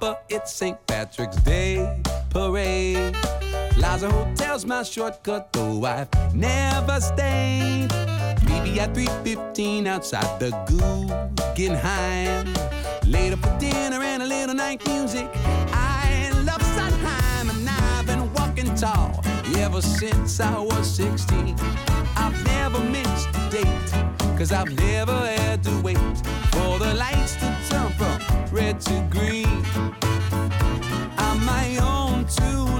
Bumper, it's St. Patrick's Day parade. Plaza Hotel's my shortcut, though I've never stayed. Maybe at 3:15 outside the Guggenheim. Later for dinner and a little night music. I love Sondheim and I've been walking tall ever since I was 16. I've never missed a date, cause I've never had to wait for the lights to turn from red to green. I'm my own two-legged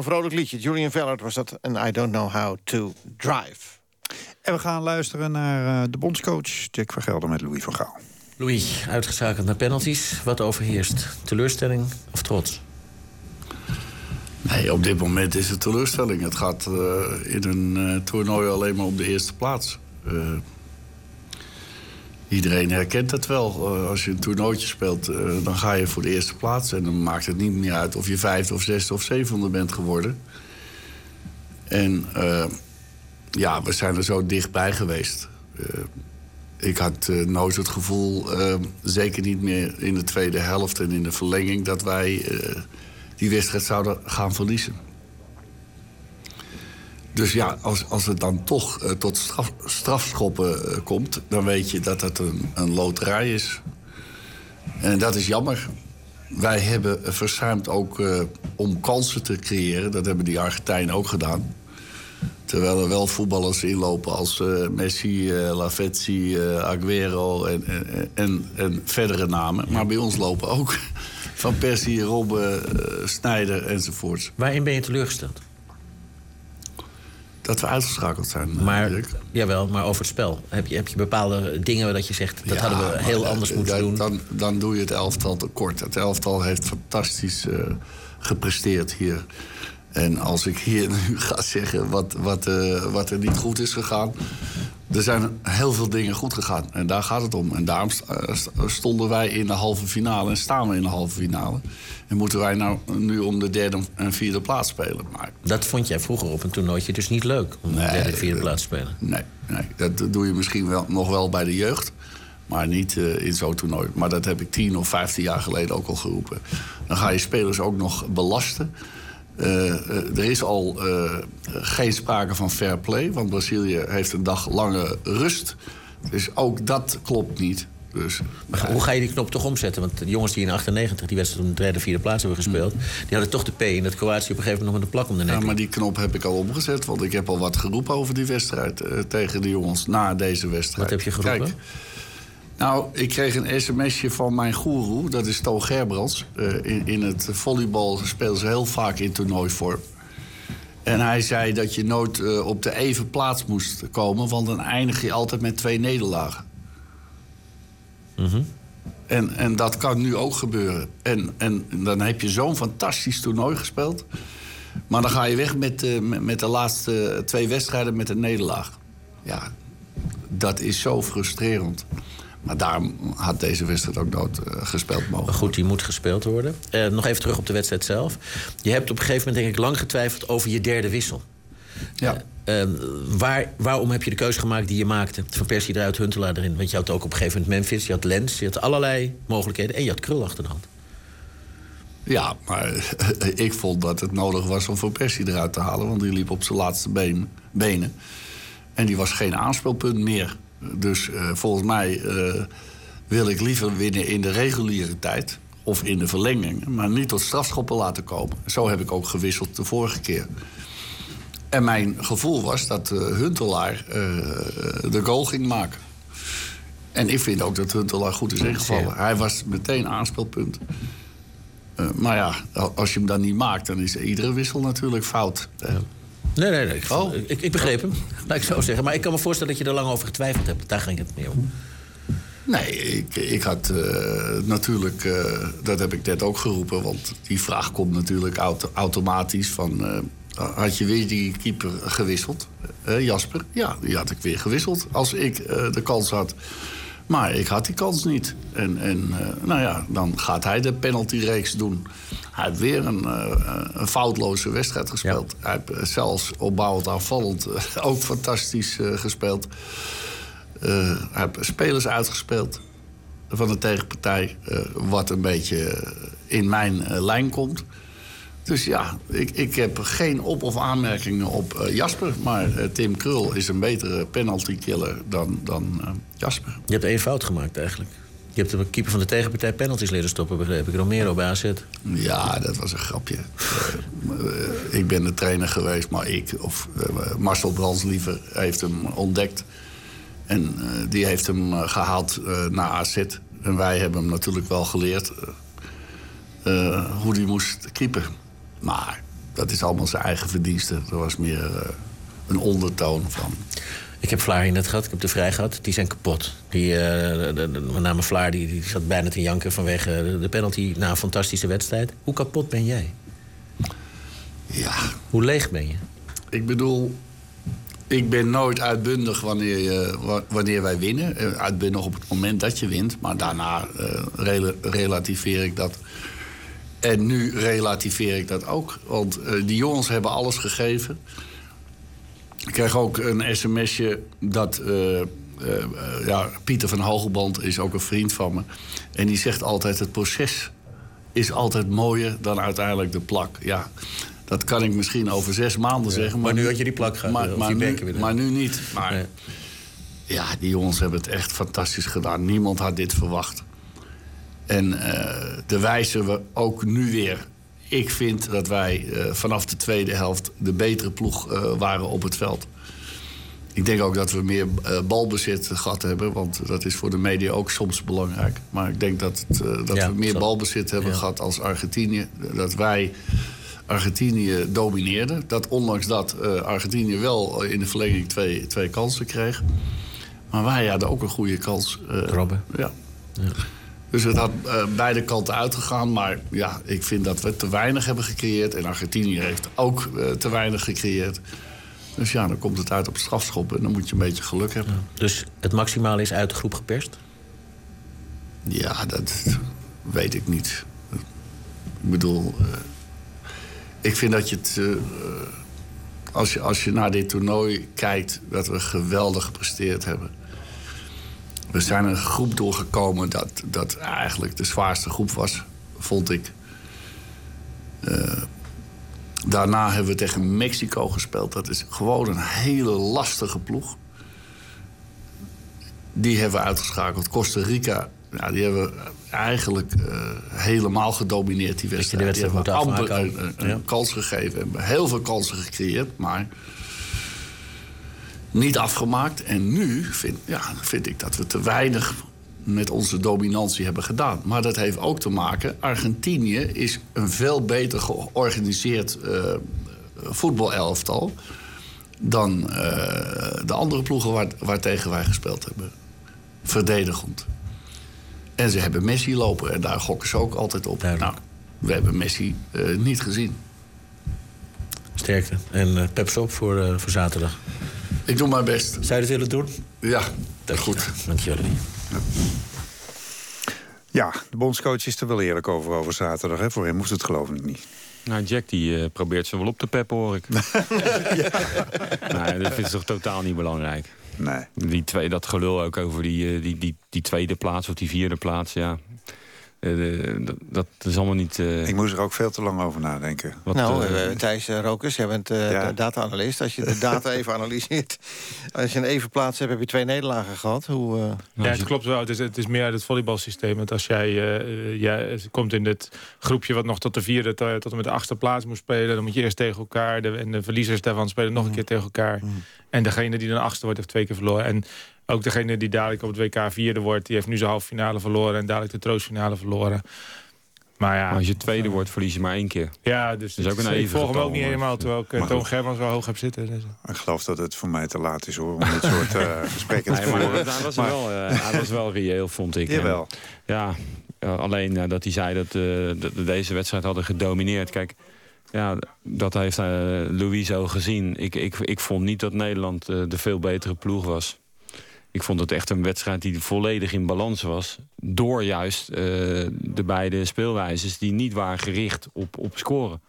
een vrolijk liedje. Julian Vellert was dat en I Don't Know How to Drive. En we gaan luisteren naar eh, de bondscoach Jack van Gelder met Louis van Gaal. Louis, uitgeschakeld naar penalties. Wat overheerst? Teleurstelling of trots? Nee, op dit moment is het teleurstelling. Het gaat eh, in een eh, toernooi alleen maar om de eerste plaats. Iedereen herkent het wel. Eh, als je een toernooitje speelt, eh, dan ga je voor de eerste plaats. En dan maakt het niet meer uit of je vijfde of zesde of zevende bent geworden. En eh, ja, we zijn er zo dichtbij geweest. Ik had nooit het gevoel, zeker niet meer in de tweede helft en in de verlenging, dat wij die wedstrijd zouden gaan verliezen. Dus ja, als, als het dan toch eh, tot straf, strafschoppen eh, komt, dan weet je dat het een, een loterij is. En dat is jammer. Wij hebben verzuimd ook eh, om kansen te creëren. Dat hebben die Argentijnen ook gedaan. Terwijl er wel voetballers inlopen als Messi, eh, Lavezzi, eh, Aguero en, en, en, verdere namen. Maar bij ons lopen ook Van Persie, Robben, Snijder enzovoorts. Waarin ben je teleurgesteld? Dat we uitgeschakeld zijn. Maar, jawel, maar over het spel. Heb je, heb je bepaalde dingen dat je zegt... dat hadden we heel maar, anders eh, moeten doen? Dan, dan doe je het elftal tekort. Het elftal heeft fantastisch eh, gepresteerd hier. En als ik hier nu ga zeggen wat, wat, eh, wat er niet goed is gegaan... er zijn heel veel dingen goed gegaan. En daar gaat het om. En daarom eh, st- stonden wij in de halve finale en staan we in de halve finale. En moeten wij nou nu om de derde en vierde plaats spelen. Maar Dat vond jij vroeger op een toernooitje dus niet leuk... om de derde en vierde plaats te spelen? Nee, nee, dat doe je misschien wel, nog wel bij de jeugd. Maar niet eh, in zo'n toernooi. Maar dat heb ik tien of vijftien jaar geleden ook al geroepen. Dan ga je spelers ook nog belasten. Eh, eh, er is al eh, geen sprake van fair play. Want Brazilië heeft een dag lange rust. Dus ook dat klopt niet. Dus, Maar hoe ga je die knop toch omzetten? Want de jongens die in 98 die wedstrijd om de derde, vierde plaats hebben gespeeld... die hadden toch de P en dat Kroatië op een gegeven moment nog met een plak om de nek. Ja, maar die knop heb ik al omgezet. Want ik heb al wat geroepen over die wedstrijd tegen de jongens na deze wedstrijd. Wat heb je geroepen? Kijk, nou, ik kreeg een sms'je van mijn goeroe, dat is Toon Gerbrands. Eh, in, in het volleybal spelen ze heel vaak in toernooivorm. En hij zei dat je nooit eh, op de even plaats moest komen... want dan eindig je altijd met twee nederlagen. Mhm. En, en dat kan nu ook gebeuren. En, en dan heb je zo'n fantastisch toernooi gespeeld. Maar dan ga je weg met, eh, met, met de laatste twee wedstrijden met een nederlaag. Ja, dat is zo frustrerend. Maar daarom had deze wedstrijd ook nooit eh, gespeeld mogen goed, die moet gespeeld worden. Eh, nog even terug op de wedstrijd zelf. Je hebt op een gegeven moment denk ik lang getwijfeld over je derde wissel. Ja. Eh, waar, waarom heb je de keuze gemaakt die je maakte? Van Persie eruit, Huntelaar erin. Want je had ook op een gegeven moment Memphis, je had Lens... je had allerlei mogelijkheden en je had Krul achter de hand. Ja, maar ik vond dat het nodig was om Van Persie eruit te halen... want die liep op zijn laatste been, benen. En die was geen aanspeelpunt meer. Dus eh, volgens mij eh, wil ik liever winnen in de reguliere tijd... of in de verlenging, maar niet tot strafschoppen laten komen. Zo heb ik ook gewisseld de vorige keer. En mijn gevoel was dat eh, Huntelaar de goal ging maken. En ik vind ook dat Huntelaar goed is ingevallen. Hij was meteen aanspeelpunt. Eh, maar ja, als je hem dan niet maakt, dan is iedere wissel natuurlijk fout. Nee, nee, nee. Ik, ik, ik begreep hem, laat ik zo zeggen. Maar ik kan me voorstellen dat je er lang over getwijfeld hebt. Daar ging het meer om. Nee, ik, ik had eh, natuurlijk, eh, dat heb ik net ook geroepen, want die vraag komt natuurlijk auto- automatisch van, eh, had je weer die keeper gewisseld, Jasper? Ja, die had ik weer gewisseld als ik de kans had. Maar ik had die kans niet. En, en eh, nou ja, dan gaat hij de penaltyreeks doen. Hij heeft weer een, eh, een foutloze wedstrijd gespeeld. Hij heeft eh, zelfs opbouwend aanvallend ook fantastisch gespeeld. Hij heeft spelers uitgespeeld van de tegenpartij. wat een beetje in mijn lijn komt. Dus ja, ik, ik heb geen op- of aanmerkingen op eh, Jasper. Maar eh, Tim Krul is een betere penalty killer dan, dan eh, Jasper. Je hebt één fout gemaakt eigenlijk. Je hebt de keeper van de tegenpartij penalties leren stoppen, begreep ik. Romero bij AZ. Ja, dat was een grapje. Ik ben de trainer geweest, maar ik, of Marcel Brandsliever, heeft hem ontdekt. En die heeft hem gehaald naar AZ. En wij hebben hem natuurlijk wel geleerd hoe hij moest keeper. Maar dat is allemaal zijn eigen verdienste. Er was meer een ondertoon van. Ik heb Vlaar net gehad, ik heb de vrij gehad. Die zijn kapot. Die, uh, de, de, met name Vlaar die, die zat bijna te janken vanwege de, de penalty na een fantastische wedstrijd. Hoe kapot ben jij? Ja. Hoe leeg ben je? Ik bedoel, ik ben nooit uitbundig wanneer, je, wanneer wij winnen. Eh, uitbundig op het moment dat je wint. Maar daarna uh, rel relativeer ik dat. En nu relativeer ik dat ook. Want uh, die jongens hebben alles gegeven. Ik krijg ook een sms'je dat... Uh, uh, ja, Pieter van Hogeband is ook een vriend van me. En die zegt altijd, het proces is altijd mooier dan uiteindelijk de plak. Ja, dat kan ik misschien over zes maanden Ja, zeggen. maar nu had je die plak gehad, Maar, maar, nu, maar nu niet. Maar Nee. ja, die jongens hebben het echt fantastisch gedaan. Niemand had dit verwacht. En eh, de wijzen we ook nu weer. Ik vind dat wij eh, vanaf de tweede helft de betere ploeg eh, waren op het veld. Ik denk ook dat we meer balbezit gehad hebben. Want dat is voor de media ook soms belangrijk. Maar ik denk dat, het, dat Ja, we meer zo. balbezit hebben Ja. gehad als Argentinië. Dat wij Argentinië domineerden. Dat ondanks dat Argentinië wel in de verlenging twee, twee kansen kreeg. Maar wij hadden ook een goede kans. Robben. Ja. Dus het had eh, beide kanten uitgegaan. Maar ja, ik vind dat we te weinig hebben gecreëerd. En Argentinië heeft ook eh, te weinig gecreëerd. Dus ja, dan komt het uit op strafschoppen. En dan moet je een beetje geluk hebben. Dus het maximale is uit de groep geperst? Ja, dat weet ik niet. Ik bedoel, eh, ik vind dat je het. als, je, als je naar dit toernooi kijkt, dat we geweldig gepresteerd hebben. We zijn een groep doorgekomen dat, dat eigenlijk de zwaarste groep was, vond ik. Eh, daarna hebben we tegen Mexico gespeeld. Dat is gewoon een hele lastige ploeg. Die hebben we uitgeschakeld. Costa Rica, ja, die hebben we eigenlijk eh, helemaal gedomineerd, die wedstrijd. wedstrijd die hebben moeten amper een, ook. een- een Ja. kans gegeven. Hebben heel veel kansen gecreëerd, maar niet afgemaakt. En nu vind, ja, vind ik dat we te weinig met onze dominantie hebben gedaan. Maar dat heeft ook te maken... Argentinië is een veel beter georganiseerd eh voetbalelftal... dan eh, de andere ploegen waar, waartegen wij gespeeld hebben. Verdedigend. En ze hebben Messi lopen en daar gokken ze ook altijd op. Nou, we hebben Messi eh, niet gezien. Sterkte. En peps op voor, voor zaterdag. Ik doe mijn best. Zou je het willen doen? Ja, dat goed. Dank jullie. Ja, de bondscoach is er wel eerlijk over over zaterdag. Hè? Voor hem moest het geloof ik niet. Nou, Jack die eh, probeert ze wel op te peppen, hoor ik. nee, dat ze toch totaal niet belangrijk. Nee. Die twee, dat gelul ook over die, eh, die, die, die tweede plaats of die vierde plaats, ja. Eh, dat, dat is allemaal niet... eh, Ik moest er ook veel te lang over nadenken. Wat, nou, eh, eh, Thijs Rokers, jij bent eh, Ja. data-analyst. Als je de data even analyseert... als je een even plaats hebt, heb je twee nederlagen gehad. Hoe, eh, Ja, het klopt wel. Het is, het is meer uit het volleybalsysteem. Want als jij, jij komt in dit groepje wat nog tot de vierde tot, tot en met de achtste plaats moet spelen, dan moet je eerst tegen elkaar. De, en de verliezers daarvan spelen nog een keer tegen elkaar. En degene die dan achtste wordt, heeft twee keer verloren. En ook degene die dadelijk op het WK vierde wordt, die heeft nu zijn halve finale verloren en dadelijk de troostfinale verloren. Maar ja, maar als je tweede wordt, verlies je maar één keer. ja dus Dat is ook een ik even volg hem ook niet helemaal, terwijl ik eh, Toon. Germans wel hoog heb zitten. Dus. Ik geloof dat het voor mij te laat is hoor, om dit soort eh, gesprekken te Nee, maar voeren. hij was, Maar- wel, eh, hij was wel reëel, vond ik. Jawel. En, ja, alleen eh, dat hij zei dat, eh, dat we deze wedstrijd hadden gedomineerd. Kijk, ja, dat heeft eh Louis zo gezien. Ik, ik, ik vond niet dat Nederland eh, de veel betere ploeg was. Ik vond het echt een wedstrijd die volledig in balans was. Door juist eh, de beide speelwijzes die niet waren gericht op, op scoren.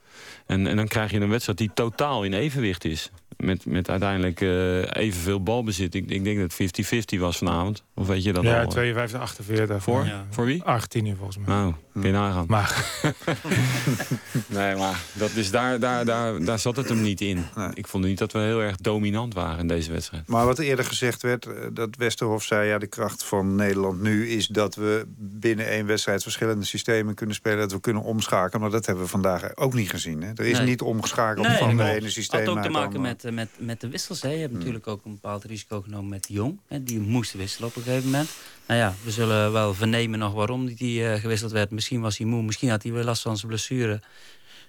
En, en dan krijg je een wedstrijd die totaal in evenwicht is. met, met uiteindelijk uh, evenveel balbezit. Ik, ik denk dat het 50-50 was vanavond. Of weet je dat ja, al? 52, 48. Voor? Ja. Voor wie? Argentinië volgens mij. Nou, kun je nagaan. Maar. nee, maar dat is daar, daar, daar, daar zat het hem niet in. Ik vond niet dat we heel erg dominant waren in deze wedstrijd. Maar wat eerder gezegd werd, eh, dat Westerhof zei... ja, de kracht van Nederland nu is dat we binnen één wedstrijd... verschillende systemen kunnen spelen, dat we kunnen omschakelen. Maar dat hebben we vandaag ook niet gezien. Hè? Er is Nee. niet omgeschakeld Nee, van de ene systeem had ook te het maken met, eh, met, met de wissels. Hè. Je Hmm. hebt natuurlijk ook een bepaald risico genomen met de Jong. Hè. Die moest wisselen op een gegeven moment. Nou ja, we zullen wel vernemen nog waarom die eh, gewisseld werd. Misschien was hij moe, misschien had hij weer last van zijn blessure.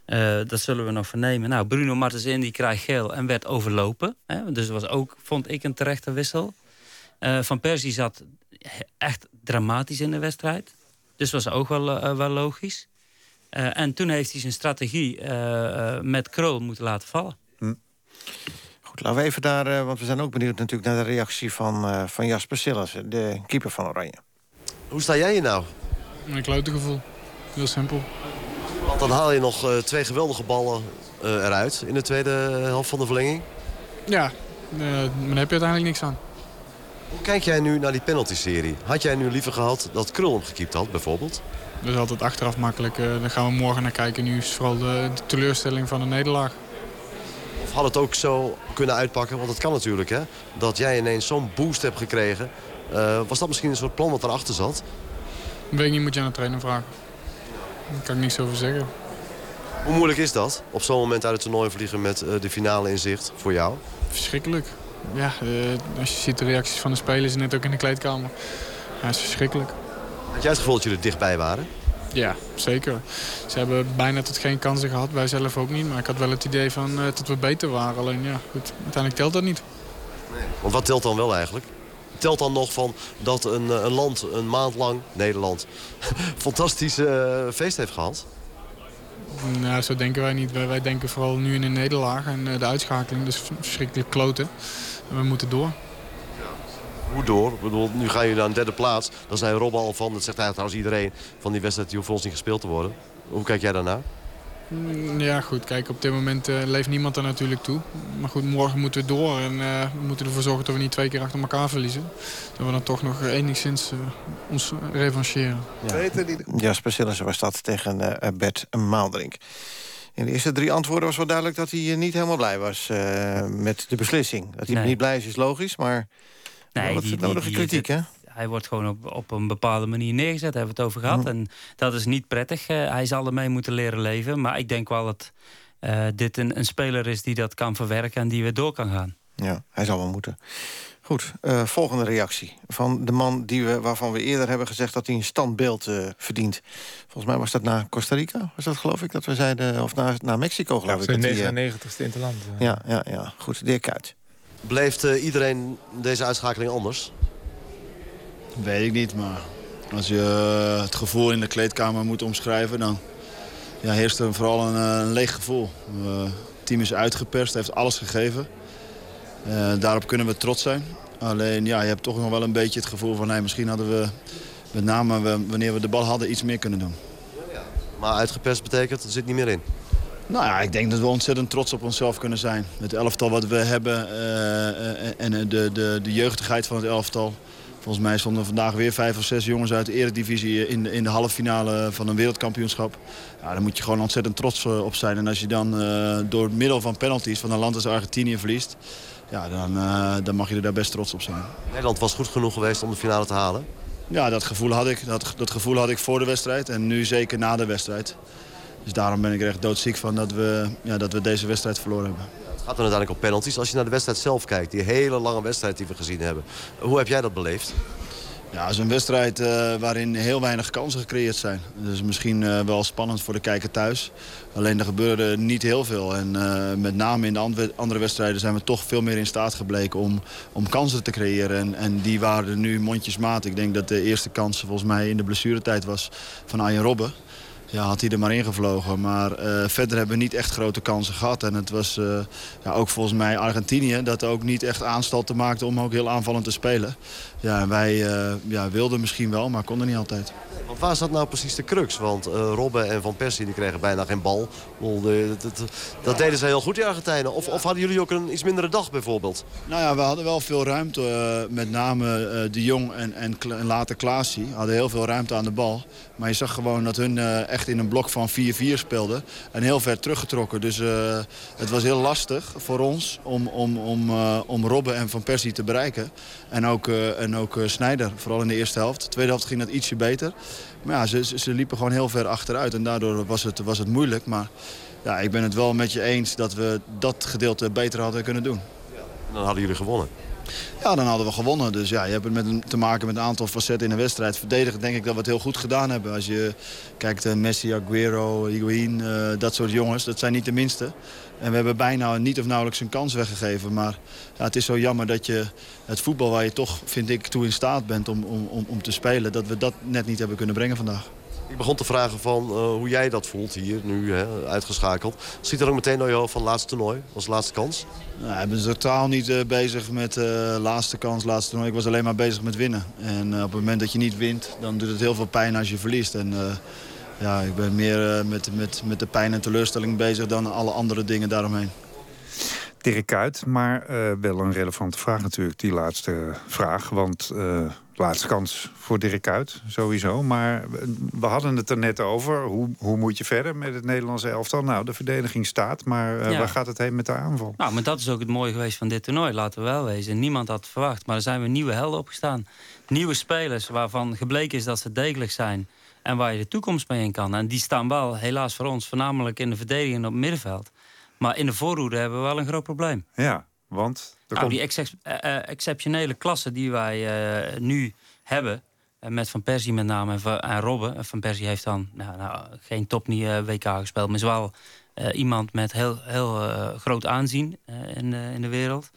Eh, dat zullen we nog vernemen. Nou, Bruno Martens in die krijgt geel en werd overlopen. Hè. Dus dat was ook, vond ik, een terechte wissel. Eh, van Persie zat echt dramatisch in de wedstrijd. Dus was ook wel, wel logisch. En toen heeft hij zijn strategie met Krul moeten laten vallen. Goed, laten we even daar, eh, want we zijn ook benieuwd natuurlijk naar de reactie van, eh, van Jasper Sillissen, de keeper van Oranje. Hoe sta jij hier nou? Een klote gevoel. Heel simpel. Want dan haal je nog eh, twee geweldige ballen eh, eruit in de tweede helft van de verlenging. Ja, eh, maar daar heb je uiteindelijk niks aan. Hoe kijk jij nu naar die penalty-serie? Had jij nu liever gehad dat Krul hem gekiept had, bijvoorbeeld? Dat is altijd achteraf makkelijk. daar gaan we morgen naar kijken. Nu is het vooral de, de teleurstelling van de nederlaag. Of had het ook zo kunnen uitpakken? Want het kan natuurlijk, hè? Dat jij ineens zo'n boost hebt gekregen. Eh, was dat misschien een soort plan wat erachter zat? Weet ik niet, moet je aan de trainer vragen. Daar kan ik niks over zeggen. Hoe moeilijk is dat? Op zo'n moment uit het toernooi vliegen met eh, de finale in zicht voor jou? Verschrikkelijk. Ja, eh, als je ziet de reacties van de spelers net ook in de kleedkamer. Ja, het is verschrikkelijk. Had jij het gevoel dat jullie er dichtbij waren? Ja, zeker. Ze hebben bijna tot geen kansen gehad. Wij zelf ook niet. Maar ik had wel het idee van, eh, dat we beter waren. Alleen ja, goed, uiteindelijk telt dat niet. Want wat telt dan wel eigenlijk? Telt dan nog van dat een, eh, een land een maand lang, Nederland, fantastisch eh, feest heeft gehad? Nou, zo denken wij niet. Wij, wij denken vooral nu in de nederlaag en eh, de uitschakeling. Dus verschrikkelijk kloten. En we moeten door. Hoe door? Ik bedoel, nu gaan jullie naar een derde plaats. Dan zei Rob al van, dat zegt eigenlijk trouwens iedereen... van die wedstrijd die hoeft voor ons niet gespeeld te worden. Hoe kijk jij daarnaar? Mm, Ja, goed. Kijk, op dit moment eh, leeft niemand er natuurlijk toe. Maar goed, morgen moeten we door. En eh, we moeten ervoor zorgen dat we niet twee keer achter elkaar verliezen. Dat we dan toch nog enigszins eh, ons revancheren. Jasper Sillissen was dat tegen eh, Bert Maaldrink. In de eerste drie antwoorden was wel duidelijk dat hij niet helemaal blij was eh, met de beslissing. Dat hij Nee. niet blij is, is logisch, maar Nee, wat is die- het nodige die- kritiek, hè? Hij wordt gewoon op, op een bepaalde manier neergezet, daar hebben we het over gehad. En dat is niet prettig. Eh, hij zal ermee moeten leren leven. Maar ik denk wel dat eh, dit een, een speler is die dat kan verwerken en die weer door kan gaan. Ja, hij zal wel moeten. Goed, eh, volgende reactie. Van de man die we, waarvan we eerder hebben gezegd dat hij een standbeeld eh, verdient. Volgens mij was dat na Costa Rica, was dat geloof ik? Dat we zeiden, of na, na Mexico geloof ik. de dat hij, eh, 99ste in het land. ja, ja, ja, goed. Dirk Kuyt. Bleef eh, iedereen deze uitschakeling anders? Weet ik niet, maar als je eh, het gevoel in de kleedkamer moet omschrijven... dan ja, heerst er vooral een, eh, een leeg gevoel. Het team is uitgeperst, heeft alles gegeven. Daarop kunnen we trots zijn. Alleen ja, je hebt toch nog wel een beetje het gevoel van... nee, misschien hadden we, met name wanneer we de bal hadden, iets meer kunnen doen. Maar uitgeperst betekent, er zit niet meer in. Nou ja, ik denk dat we ontzettend trots op onszelf kunnen zijn. Het elftal wat we hebben eh, eh, en de, de, de jeugdigheid van het elftal. Volgens mij stonden vandaag weer vijf of zes jongens uit de eredivisie in de, in de halve finale van een wereldkampioenschap. Ja, daar moet je gewoon ontzettend trots eh, op zijn. En als je dan eh, door middel van penalties van een land als Argentinië verliest... Ja, dan, eh, dan mag je er daar best trots op zijn. Nederland was goed genoeg geweest om de finale te halen. Ja, dat gevoel had ik. Dat, dat gevoel had ik voor de wedstrijd en nu zeker na de wedstrijd. Dus daarom ben ik er echt doodziek van dat we, ja, dat we deze wedstrijd verloren hebben. Het gaat dan uiteindelijk om penalties. Als je naar de wedstrijd zelf kijkt, die hele lange wedstrijd die we gezien hebben. Hoe heb jij dat beleefd? Ja, het is een wedstrijd eh, waarin heel weinig kansen gecreëerd zijn. Dus misschien eh, wel spannend voor de kijker thuis. Alleen er gebeurde niet heel veel. En eh, met name in de andere- wedstrijden zijn we toch veel meer in staat gebleken om, om kansen te creëren. En, en die waren nu mondjesmaat. Ik denk dat de eerste kans volgens mij in de blessuretijd was van Arjen Robben. Ja, had hij er maar ingevlogen. Maar eh, verder hebben we niet echt grote kansen gehad. En het was eh, ja, ook volgens mij Argentinië dat ook niet echt aanstalten maakte om ook heel aanvallend te spelen. Ja, wij eh, ja, wilden misschien wel, maar konden niet altijd. Want waar zat nou precies de crux? Want Robben en Van Persie die kregen bijna geen bal. Dat, dat deden ze heel goed, die Argentijnen. Of, of, hadden jullie ook een iets mindere dag bijvoorbeeld? Nou ja, we hadden wel veel ruimte. met name De Jong en, en, en later Klaasie hadden heel veel ruimte aan de bal. Maar je zag gewoon dat hun echt in een blok van 4-4 speelden. En heel ver teruggetrokken. Dus uh, het was heel lastig voor ons om, om, om, uh, om Robben en Van Persie te bereiken. En ook, uh, en ook Snijder, vooral in de eerste helft. De tweede helft ging dat ietsje beter. Maar ja, ze, ze liepen gewoon heel ver achteruit. En daardoor was het, was het moeilijk. Maar ja, ik ben het wel met je eens dat we dat gedeelte beter hadden kunnen doen. En dan hadden jullie gewonnen. Ja, dan hadden we gewonnen. Dus ja, je hebt het met te maken met een aantal facetten in een wedstrijd. Verdedigen denk ik dat we het heel goed gedaan hebben. Als je kijkt uh, Messi, Aguero, Higuain, uh, dat soort jongens. Dat zijn niet de minste. En we hebben bijna niet of nauwelijks een kans weggegeven. Maar ja, het is zo jammer dat je het voetbal waar je toch, vind ik, toe in staat bent om, om, om te spelen... dat we dat net niet hebben kunnen brengen vandaag. Ik begon te vragen van uh, hoe jij dat voelt hier, nu hè, uitgeschakeld. Ziet er ook meteen naar jou van laatste toernooi, als laatste kans? Nou, ik ben totaal niet uh, bezig met uh, laatste kans, laatste toernooi. Ik was alleen maar bezig met winnen. En op het moment dat je niet wint, dan doet het heel veel pijn als je verliest. En ja, ik ben meer met, met, met de pijn en teleurstelling bezig dan alle andere dingen daaromheen. Dirk Kuyt, maar wel een relevante vraag natuurlijk, die laatste vraag. Want laatste kans voor Dirk Kuyt, sowieso. Maar we hadden het er net over. Hoe, hoe moet je verder met het Nederlandse elftal? Nou, de verdediging staat, maar uh, waar gaat het heen met de aanval? Nou, maar dat is ook het mooie geweest van dit toernooi, laten we wel wezen. Niemand had het verwacht, maar er zijn weer nieuwe helden opgestaan. Nieuwe spelers waarvan gebleken is dat ze degelijk zijn... en waar je de toekomst mee in kan. En die staan wel, helaas voor ons, voornamelijk in de verdediging op het middenveld. Maar in de voorhoede hebben we wel een groot probleem. Ja, want... Nou, die ex uh, exceptionele klasse die wij uh, nu hebben... met Van Persie met name en, en Robben. Van Persie heeft dan nou, nou, geen top WK gespeeld... maar is wel iemand met heel, heel groot aanzien in, in de wereld.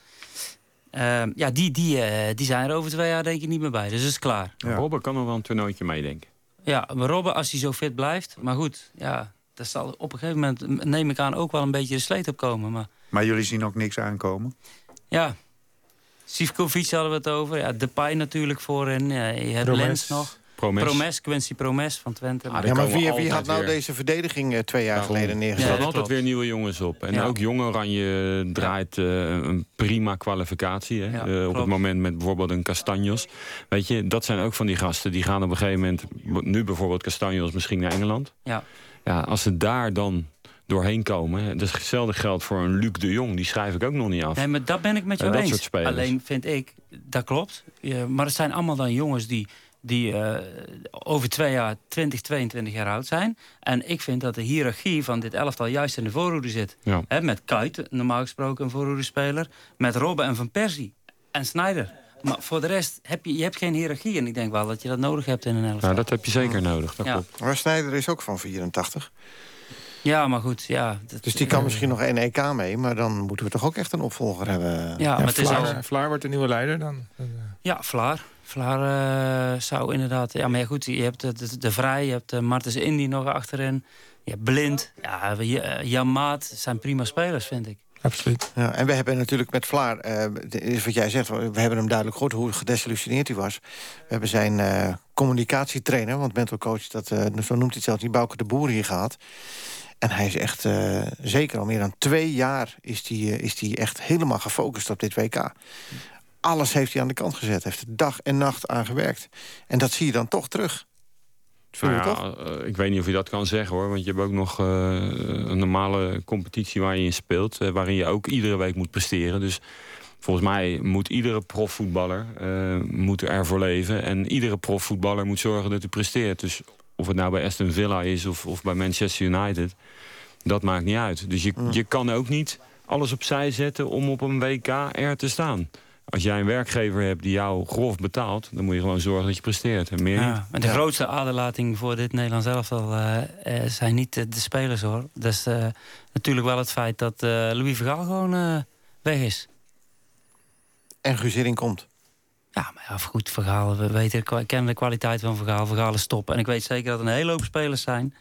Ehm, ja, die, die, die zijn er over twee jaar denk ik niet meer bij. Dus dat is klaar. Ja. Robben kan nog wel een toernooitje meedenken. Ja, maar Robben als hij zo fit blijft. Maar goed, ja, dat zal op een gegeven moment, neem ik aan, ook wel een beetje de sleet op komen. Maar, maar jullie zien ook niks aankomen? Ja. Sivkovic hadden we het over. Ja, Depay natuurlijk voorin. Ja, je hebt Promes. Lens nog. Promes. Promes, Quincy Promes van Twente. Ah, ja, maar wie, wie had nou weer... deze verdediging uh, twee jaar geleden neergezet? Er staan altijd weer nieuwe jongens op. En ja. ook Jong Oranje draait uh, een prima kwalificatie. Hè? Uh, op het moment met bijvoorbeeld een Castanjos. Weet je, dat zijn ook van die gasten. Die gaan op een gegeven moment... Nu bijvoorbeeld Castanjos misschien naar Engeland. Ja. Ja, als ze daar dan doorheen komen. Dus hetzelfde geldt voor een Luc de Jong. Die schrijf ik ook nog niet af. Nee, maar dat ben ik met jou eens. Alleen vind ik, dat klopt. Ja, maar het zijn allemaal dan jongens die, die uh, over twee jaar 20, 22 jaar oud zijn. En ik vind dat de hiërarchie van dit elftal juist in de voorhoede zit. Ja. He, met Kuit, normaal gesproken een voorhoedespeler. Met Robben en Van Persie. En Snyder. Maar voor de rest heb je, je hebt geen hiërarchie. En ik denk wel dat je dat nodig hebt in een elftal. Nou, dat heb je zeker nodig. Dat ja. klopt. Maar Snyder is ook van 84. Ja, maar goed, ja. Dat, dus die kan uh, misschien nog één EK mee, maar dan moeten we toch ook echt een opvolger hebben. Ja, maar het Vlaar, is al... Vlaar wordt de nieuwe leider dan? Ja, Vlaar. Vlaar uh, zou inderdaad... Ja, maar ja, goed, je hebt de, de, de Vrij, je hebt de Martens Indy nog achterin. Je hebt Blind, ja, Jan Maat zijn prima spelers, vind ik. Absoluut. Ja, en we hebben natuurlijk met Vlaar, uh, is wat jij zegt, we hebben hem duidelijk gehoord hoe gedesillusioneerd hij was. We hebben zijn uh, communicatietrainer, want mental coach, dat, uh, zo noemt hij het zelf, die Bouke de Boer hier gehad. En hij is echt, uh, zeker al meer dan twee jaar... is hij uh, is die echt helemaal gefocust op dit WK. Alles heeft hij aan de kant gezet. heeft er dag en nacht aan gewerkt. En dat zie je dan toch terug. Nou ja, ik weet niet of je dat kan zeggen hoor. Want je hebt ook nog een normale competitie waar je in speelt. waarin je ook iedere week moet presteren. Dus volgens mij moet iedere profvoetballer moet ervoor leven. En iedere profvoetballer moet zorgen dat hij presteert. Dus of het nou bij Aston Villa is of, of bij Manchester United. Dat maakt niet uit. Dus je, je kan ook niet alles opzij zetten om op een WK er te staan. Als jij een werkgever hebt die jou grof betaalt... dan moet je gewoon zorgen dat je presteert. En meer. Ja, maar de grootste aderlating voor dit Nederlands elftal uh, uh, zijn niet de, de spelers hoor. Dat is uh, natuurlijk wel het feit dat Louis Vergaal gewoon weg is. En Guus Hiddink komt. Ja, maar ja, goed, Vergaal, we weten, we kennen de kwaliteit van Vergaal. Vergaal is top. En ik weet zeker dat er een hele hoop spelers zijn...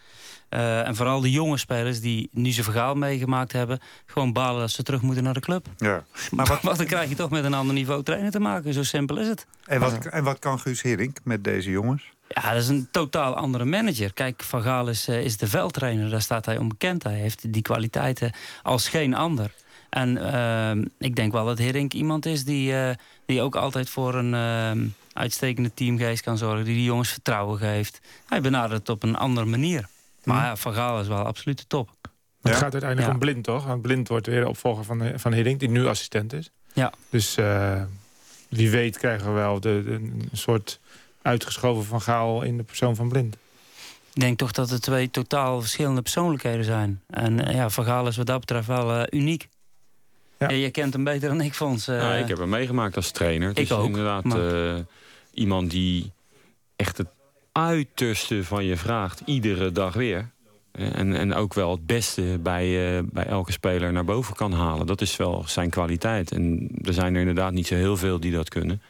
Uh, en vooral de jonge spelers die nu ze verhaal meegemaakt hebben... gewoon balen dat ze terug moeten naar de club. Ja. Maar wat, wat dan krijg je toch met een ander niveau trainer te maken. Zo simpel is het. En wat, en wat kan Guus Hiddink met deze jongens? Ja, dat is een totaal andere manager. Kijk, Van Gaal is, uh, is de veldtrainer. Daar staat hij onbekend. Hij heeft die kwaliteiten als geen ander. En uh, ik denk wel dat Hiddink iemand is die, uh, die ook altijd voor een ehm, uitstekende teamgeest kan zorgen. Die die jongens vertrouwen geeft. Hij benadert het op een andere manier. Maar ja, Van Gaal is wel absoluut de top. Het gaat uiteindelijk om Blind, toch? Want Blind wordt weer opvolger van, van Hiddink, die nu assistent is. Ja. Dus uh, wie weet krijgen we wel de, de, een soort uitgeschoven Van Gaal in de persoon van Blind. Ik denk toch dat het twee totaal verschillende persoonlijkheden zijn. En uh, ja, Van Gaal is wat dat betreft wel uh, uniek. Ja. je kent hem beter dan ik, Fons. Uh, nou, ik heb hem meegemaakt als trainer. Het ik is ook, inderdaad maar... iemand die echt het uiterste van je vraagt, iedere dag weer. En, en ook wel het beste bij, uh, bij elke speler naar boven kan halen. Dat is wel zijn kwaliteit. En er zijn er inderdaad niet zo heel veel die dat kunnen.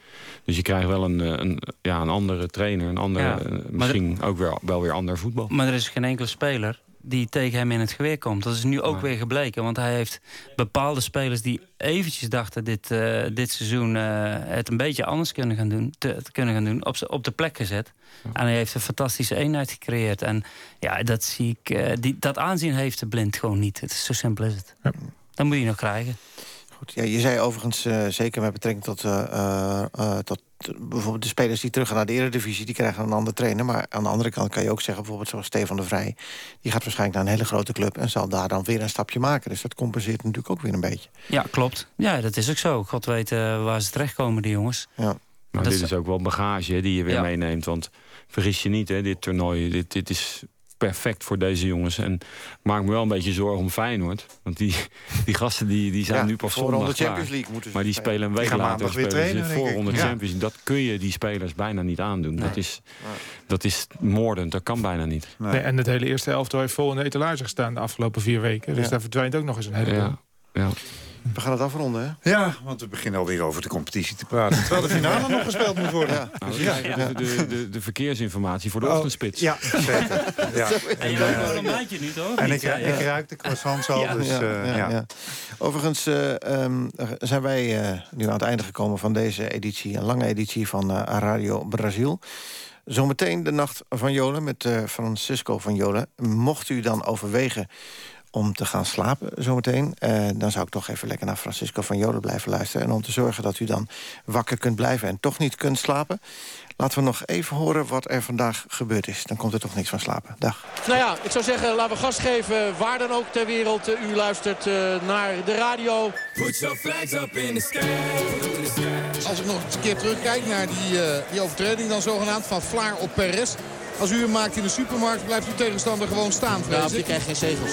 Dus je krijgt wel een, een, ja, een andere trainer, een andere, Ja, uh, misschien ook weer, wel weer ander voetbal. Maar er is geen enkele speler die tegen hem in het geweer komt. Dat is nu ook weer gebleken. Want hij heeft bepaalde spelers die eventjes dachten... dit, uh, dit seizoen uh, het een beetje anders kunnen gaan doen, te, te kunnen gaan doen op, op de plek gezet. En hij heeft een fantastische eenheid gecreëerd. En ja, dat, zie ik, uh, die, dat aanzien heeft de blind gewoon niet. Het is zo simpel is het. Ja. Dat moet je nog krijgen. Goed, ja, je zei overigens, zeker met betrekking tot, tot bijvoorbeeld de spelers die teruggaan naar de Eredivisie... die krijgen een andere trainer. Maar aan de andere kant kan je ook zeggen, bijvoorbeeld zoals Stefan de Vrij... die gaat waarschijnlijk naar een hele grote club en zal daar dan weer een stapje maken. Dus dat compenseert natuurlijk ook weer een beetje. Ja, klopt. Ja, dat is ook zo. God weet waar ze terechtkomen, die jongens. Ja. Maar Dat dit is- is ook wel bagage hè, die je weer Ja. meeneemt. Want vergis je niet, hè, dit toernooi, dit, dit is perfect voor deze jongens. En maak me wel een beetje zorgen om Feyenoord. Want die, die gasten die, die zijn Ja, nu pas voor zondag klaar. Champions League moeten ze Maar die spelen. een week later spelen trainen, voor ik. ronde Ja. Champions League. Dat kun je die spelers bijna niet aandoen. Dat, is, dat is moordend, dat kan bijna niet. Nee, en het hele eerste elftal heeft vol in de etalage gestaan de afgelopen vier weken. Dus Ja. daar verdwijnt ook nog eens een heleboel. Ja, ja. We gaan het afronden, hè? Ja, want we beginnen alweer over de competitie te praten. Terwijl de finale nog gespeeld moet worden. Ja. Nou, Ja. de, de, de, de verkeersinformatie voor de Oh, ochtendspits. Ja, zeker. Ja. En je loopt wel een maandje nu, toch? En Niet? ik, Ja, ik ruik de croissants al, Ja. dus ja, eh, ja, ja. ja. Overigens eh, ehm, zijn wij eh, nu aan het einde gekomen van deze editie. Een lange editie van eh, Radio Brazil. Zometeen de nacht van Jolen met eh, Francisco van Jolen. Mocht u dan overwegen om te gaan slapen zometeen... eh, dan zou ik toch even lekker naar Francisco van Jolen blijven luisteren. En om te zorgen dat u dan wakker kunt blijven en toch niet kunt slapen... laten we nog even horen wat er vandaag gebeurd is. Dan komt er toch niks van slapen. Dag. Nou ja, ik zou zeggen, laten we gas geven waar dan ook ter wereld eh, u luistert eh, naar de radio. Put your flags up in the sky. In the sky. Als ik nog eens een keer terugkijk naar die, eh, die overtreding dan zogenaamd van Vlaar op Perez. Als u hem maakt in de supermarkt blijft uw tegenstander gewoon staan, je ik. krijgt geen zegels.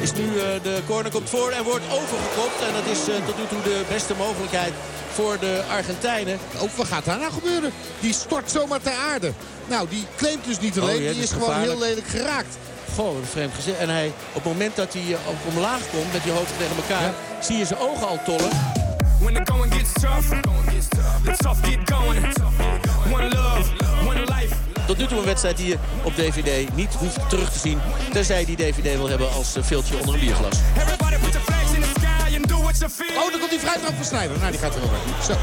Is nu eh, de corner komt voor en wordt overgekopt. En dat is eh, tot nu toe de beste mogelijkheid voor de Argentijnen. Ook wat gaat daar nou gebeuren? Die stort zomaar ter aarde. Nou, die claimt dus niet alleen, Oh, ja, dat die is is gewoon heel lelijk geraakt. Goh, wat een vreemd gezicht. En hij, op het moment dat hij eh, omlaag komt met die hoofd tegen elkaar... zie je zijn ogen al tollen. When the going gets tough, the tough get going. One love, one life. Tot nu toe een wedstrijd die je op DVD niet hoeft terug te zien. Tenzij je die DVD wil hebben als eh, filtje onder een bierglas. Everybody put your flags in the sky and do what you feel. Oh, dan komt die vrijtrap van Snijder. Nou, die gaat er wel weg. Zo.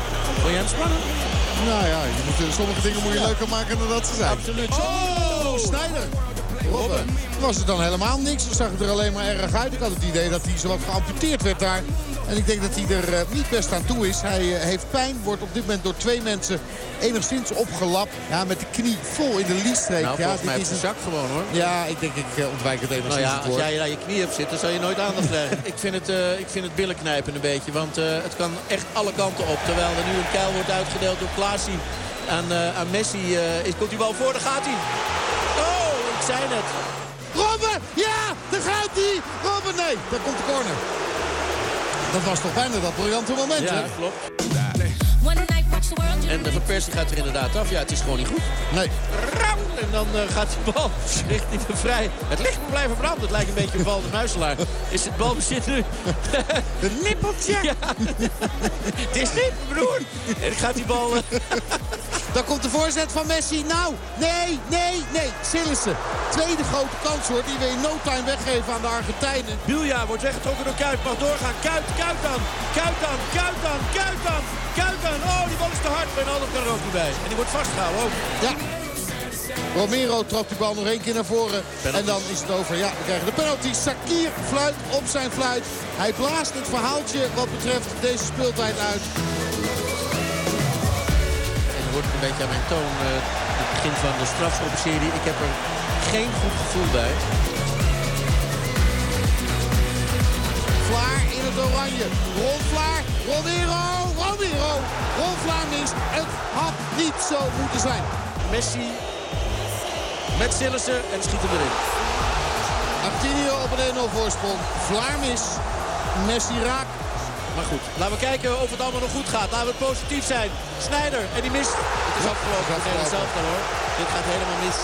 Vond jij hem spannend? Nou ja, je moet, eh, sommige dingen moet je leuker maken dan dat ze zijn. Absoluut. Oh, Snijder. Robben. Was het dan helemaal niks? Dan zag het er alleen maar erg uit. Ik had het idee dat hij zowat geamputeerd werd daar. En ik denk dat hij er eh, niet best aan toe is. Hij eh, heeft pijn, wordt op dit moment door twee mensen enigszins opgelapt. Ja, met de knie vol in de liesstreek. Nou, ja, mij is zijn zak gewoon hoor. Ja, ik denk ik eh, ontwijk het enigszins Nou ja, als jij naar je knie hebt zitten, zal je nooit aandacht krijgen. ik, vind het, eh, ik vind het billen knijpen een beetje, want het kan echt alle kanten op. Terwijl er nu een keil wordt uitgedeeld door Klaasie aan, aan Messi. is, komt hij wel voor, daar gaat hij. Oh, zei het. Robben! Ja, daar gaat hij! Robben, nee, daar komt de corner. Dat was toch bijna dat briljante moment, Ja, hè? klopt. En de Van Persie gaat er inderdaad af. Ja, het is gewoon niet goed. Nee. Rauw! En dan uh, gaat de bal richting de vrij. Het licht moet blijven branden. Het lijkt een beetje een val de muiselaar. Is het balbezit nu? Een nippeltje. Ja. het is niet, broer. En gaat die bal... Dan komt de voorzet van Messi. Nou, nee, nee, nee. Sillissen. Tweede grote kans hoor. Die we in no time weggeven aan de Argentijnen. Bilja wordt weggetrokken door Kuit. Mag doorgaan. Kuit, Kuit dan. Kuit dan, Kuit dan, Kuit dan. Kuit dan. Oh, die bal is te hard. Wijnaldum kan er ook niet bij. En die wordt vastgehouden ook. Ja. Romero trapt die bal nog één keer naar voren. En dan is het over. Ja, we krijgen de penalty. Sakir fluit op zijn fluit. Hij blaast het verhaaltje wat betreft deze speeltijd uit. Een beetje aan mijn toon. Uh, het begin van de strafschoppenserie. Ik heb er geen goed gevoel bij. Vlaar in het oranje. Ron Vlaar. Romero. Romero. Ron Vlaar mist. Het had niet zo moeten zijn. Messi met Sillissen en schiet hem erin. Argentinio op een 1-0 voorsprong. Vlaar mis. Messi raak. Maar goed, laten we kijken of het allemaal nog goed gaat. Laten we het positief zijn. Snijder en die mist. Het is afgelopen. Het Nederlands zelf dan hoor. Dit gaat helemaal mis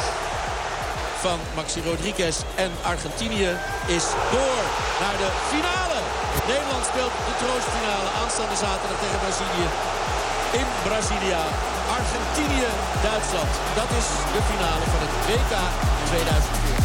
van Maxi Rodriguez. En Argentinië is door naar de finale. Nederland speelt de troostfinale aanstaande zaterdag tegen Brazilië. In Brasilia. Argentinië, Duitsland. Dat is de finale van het WK 2014.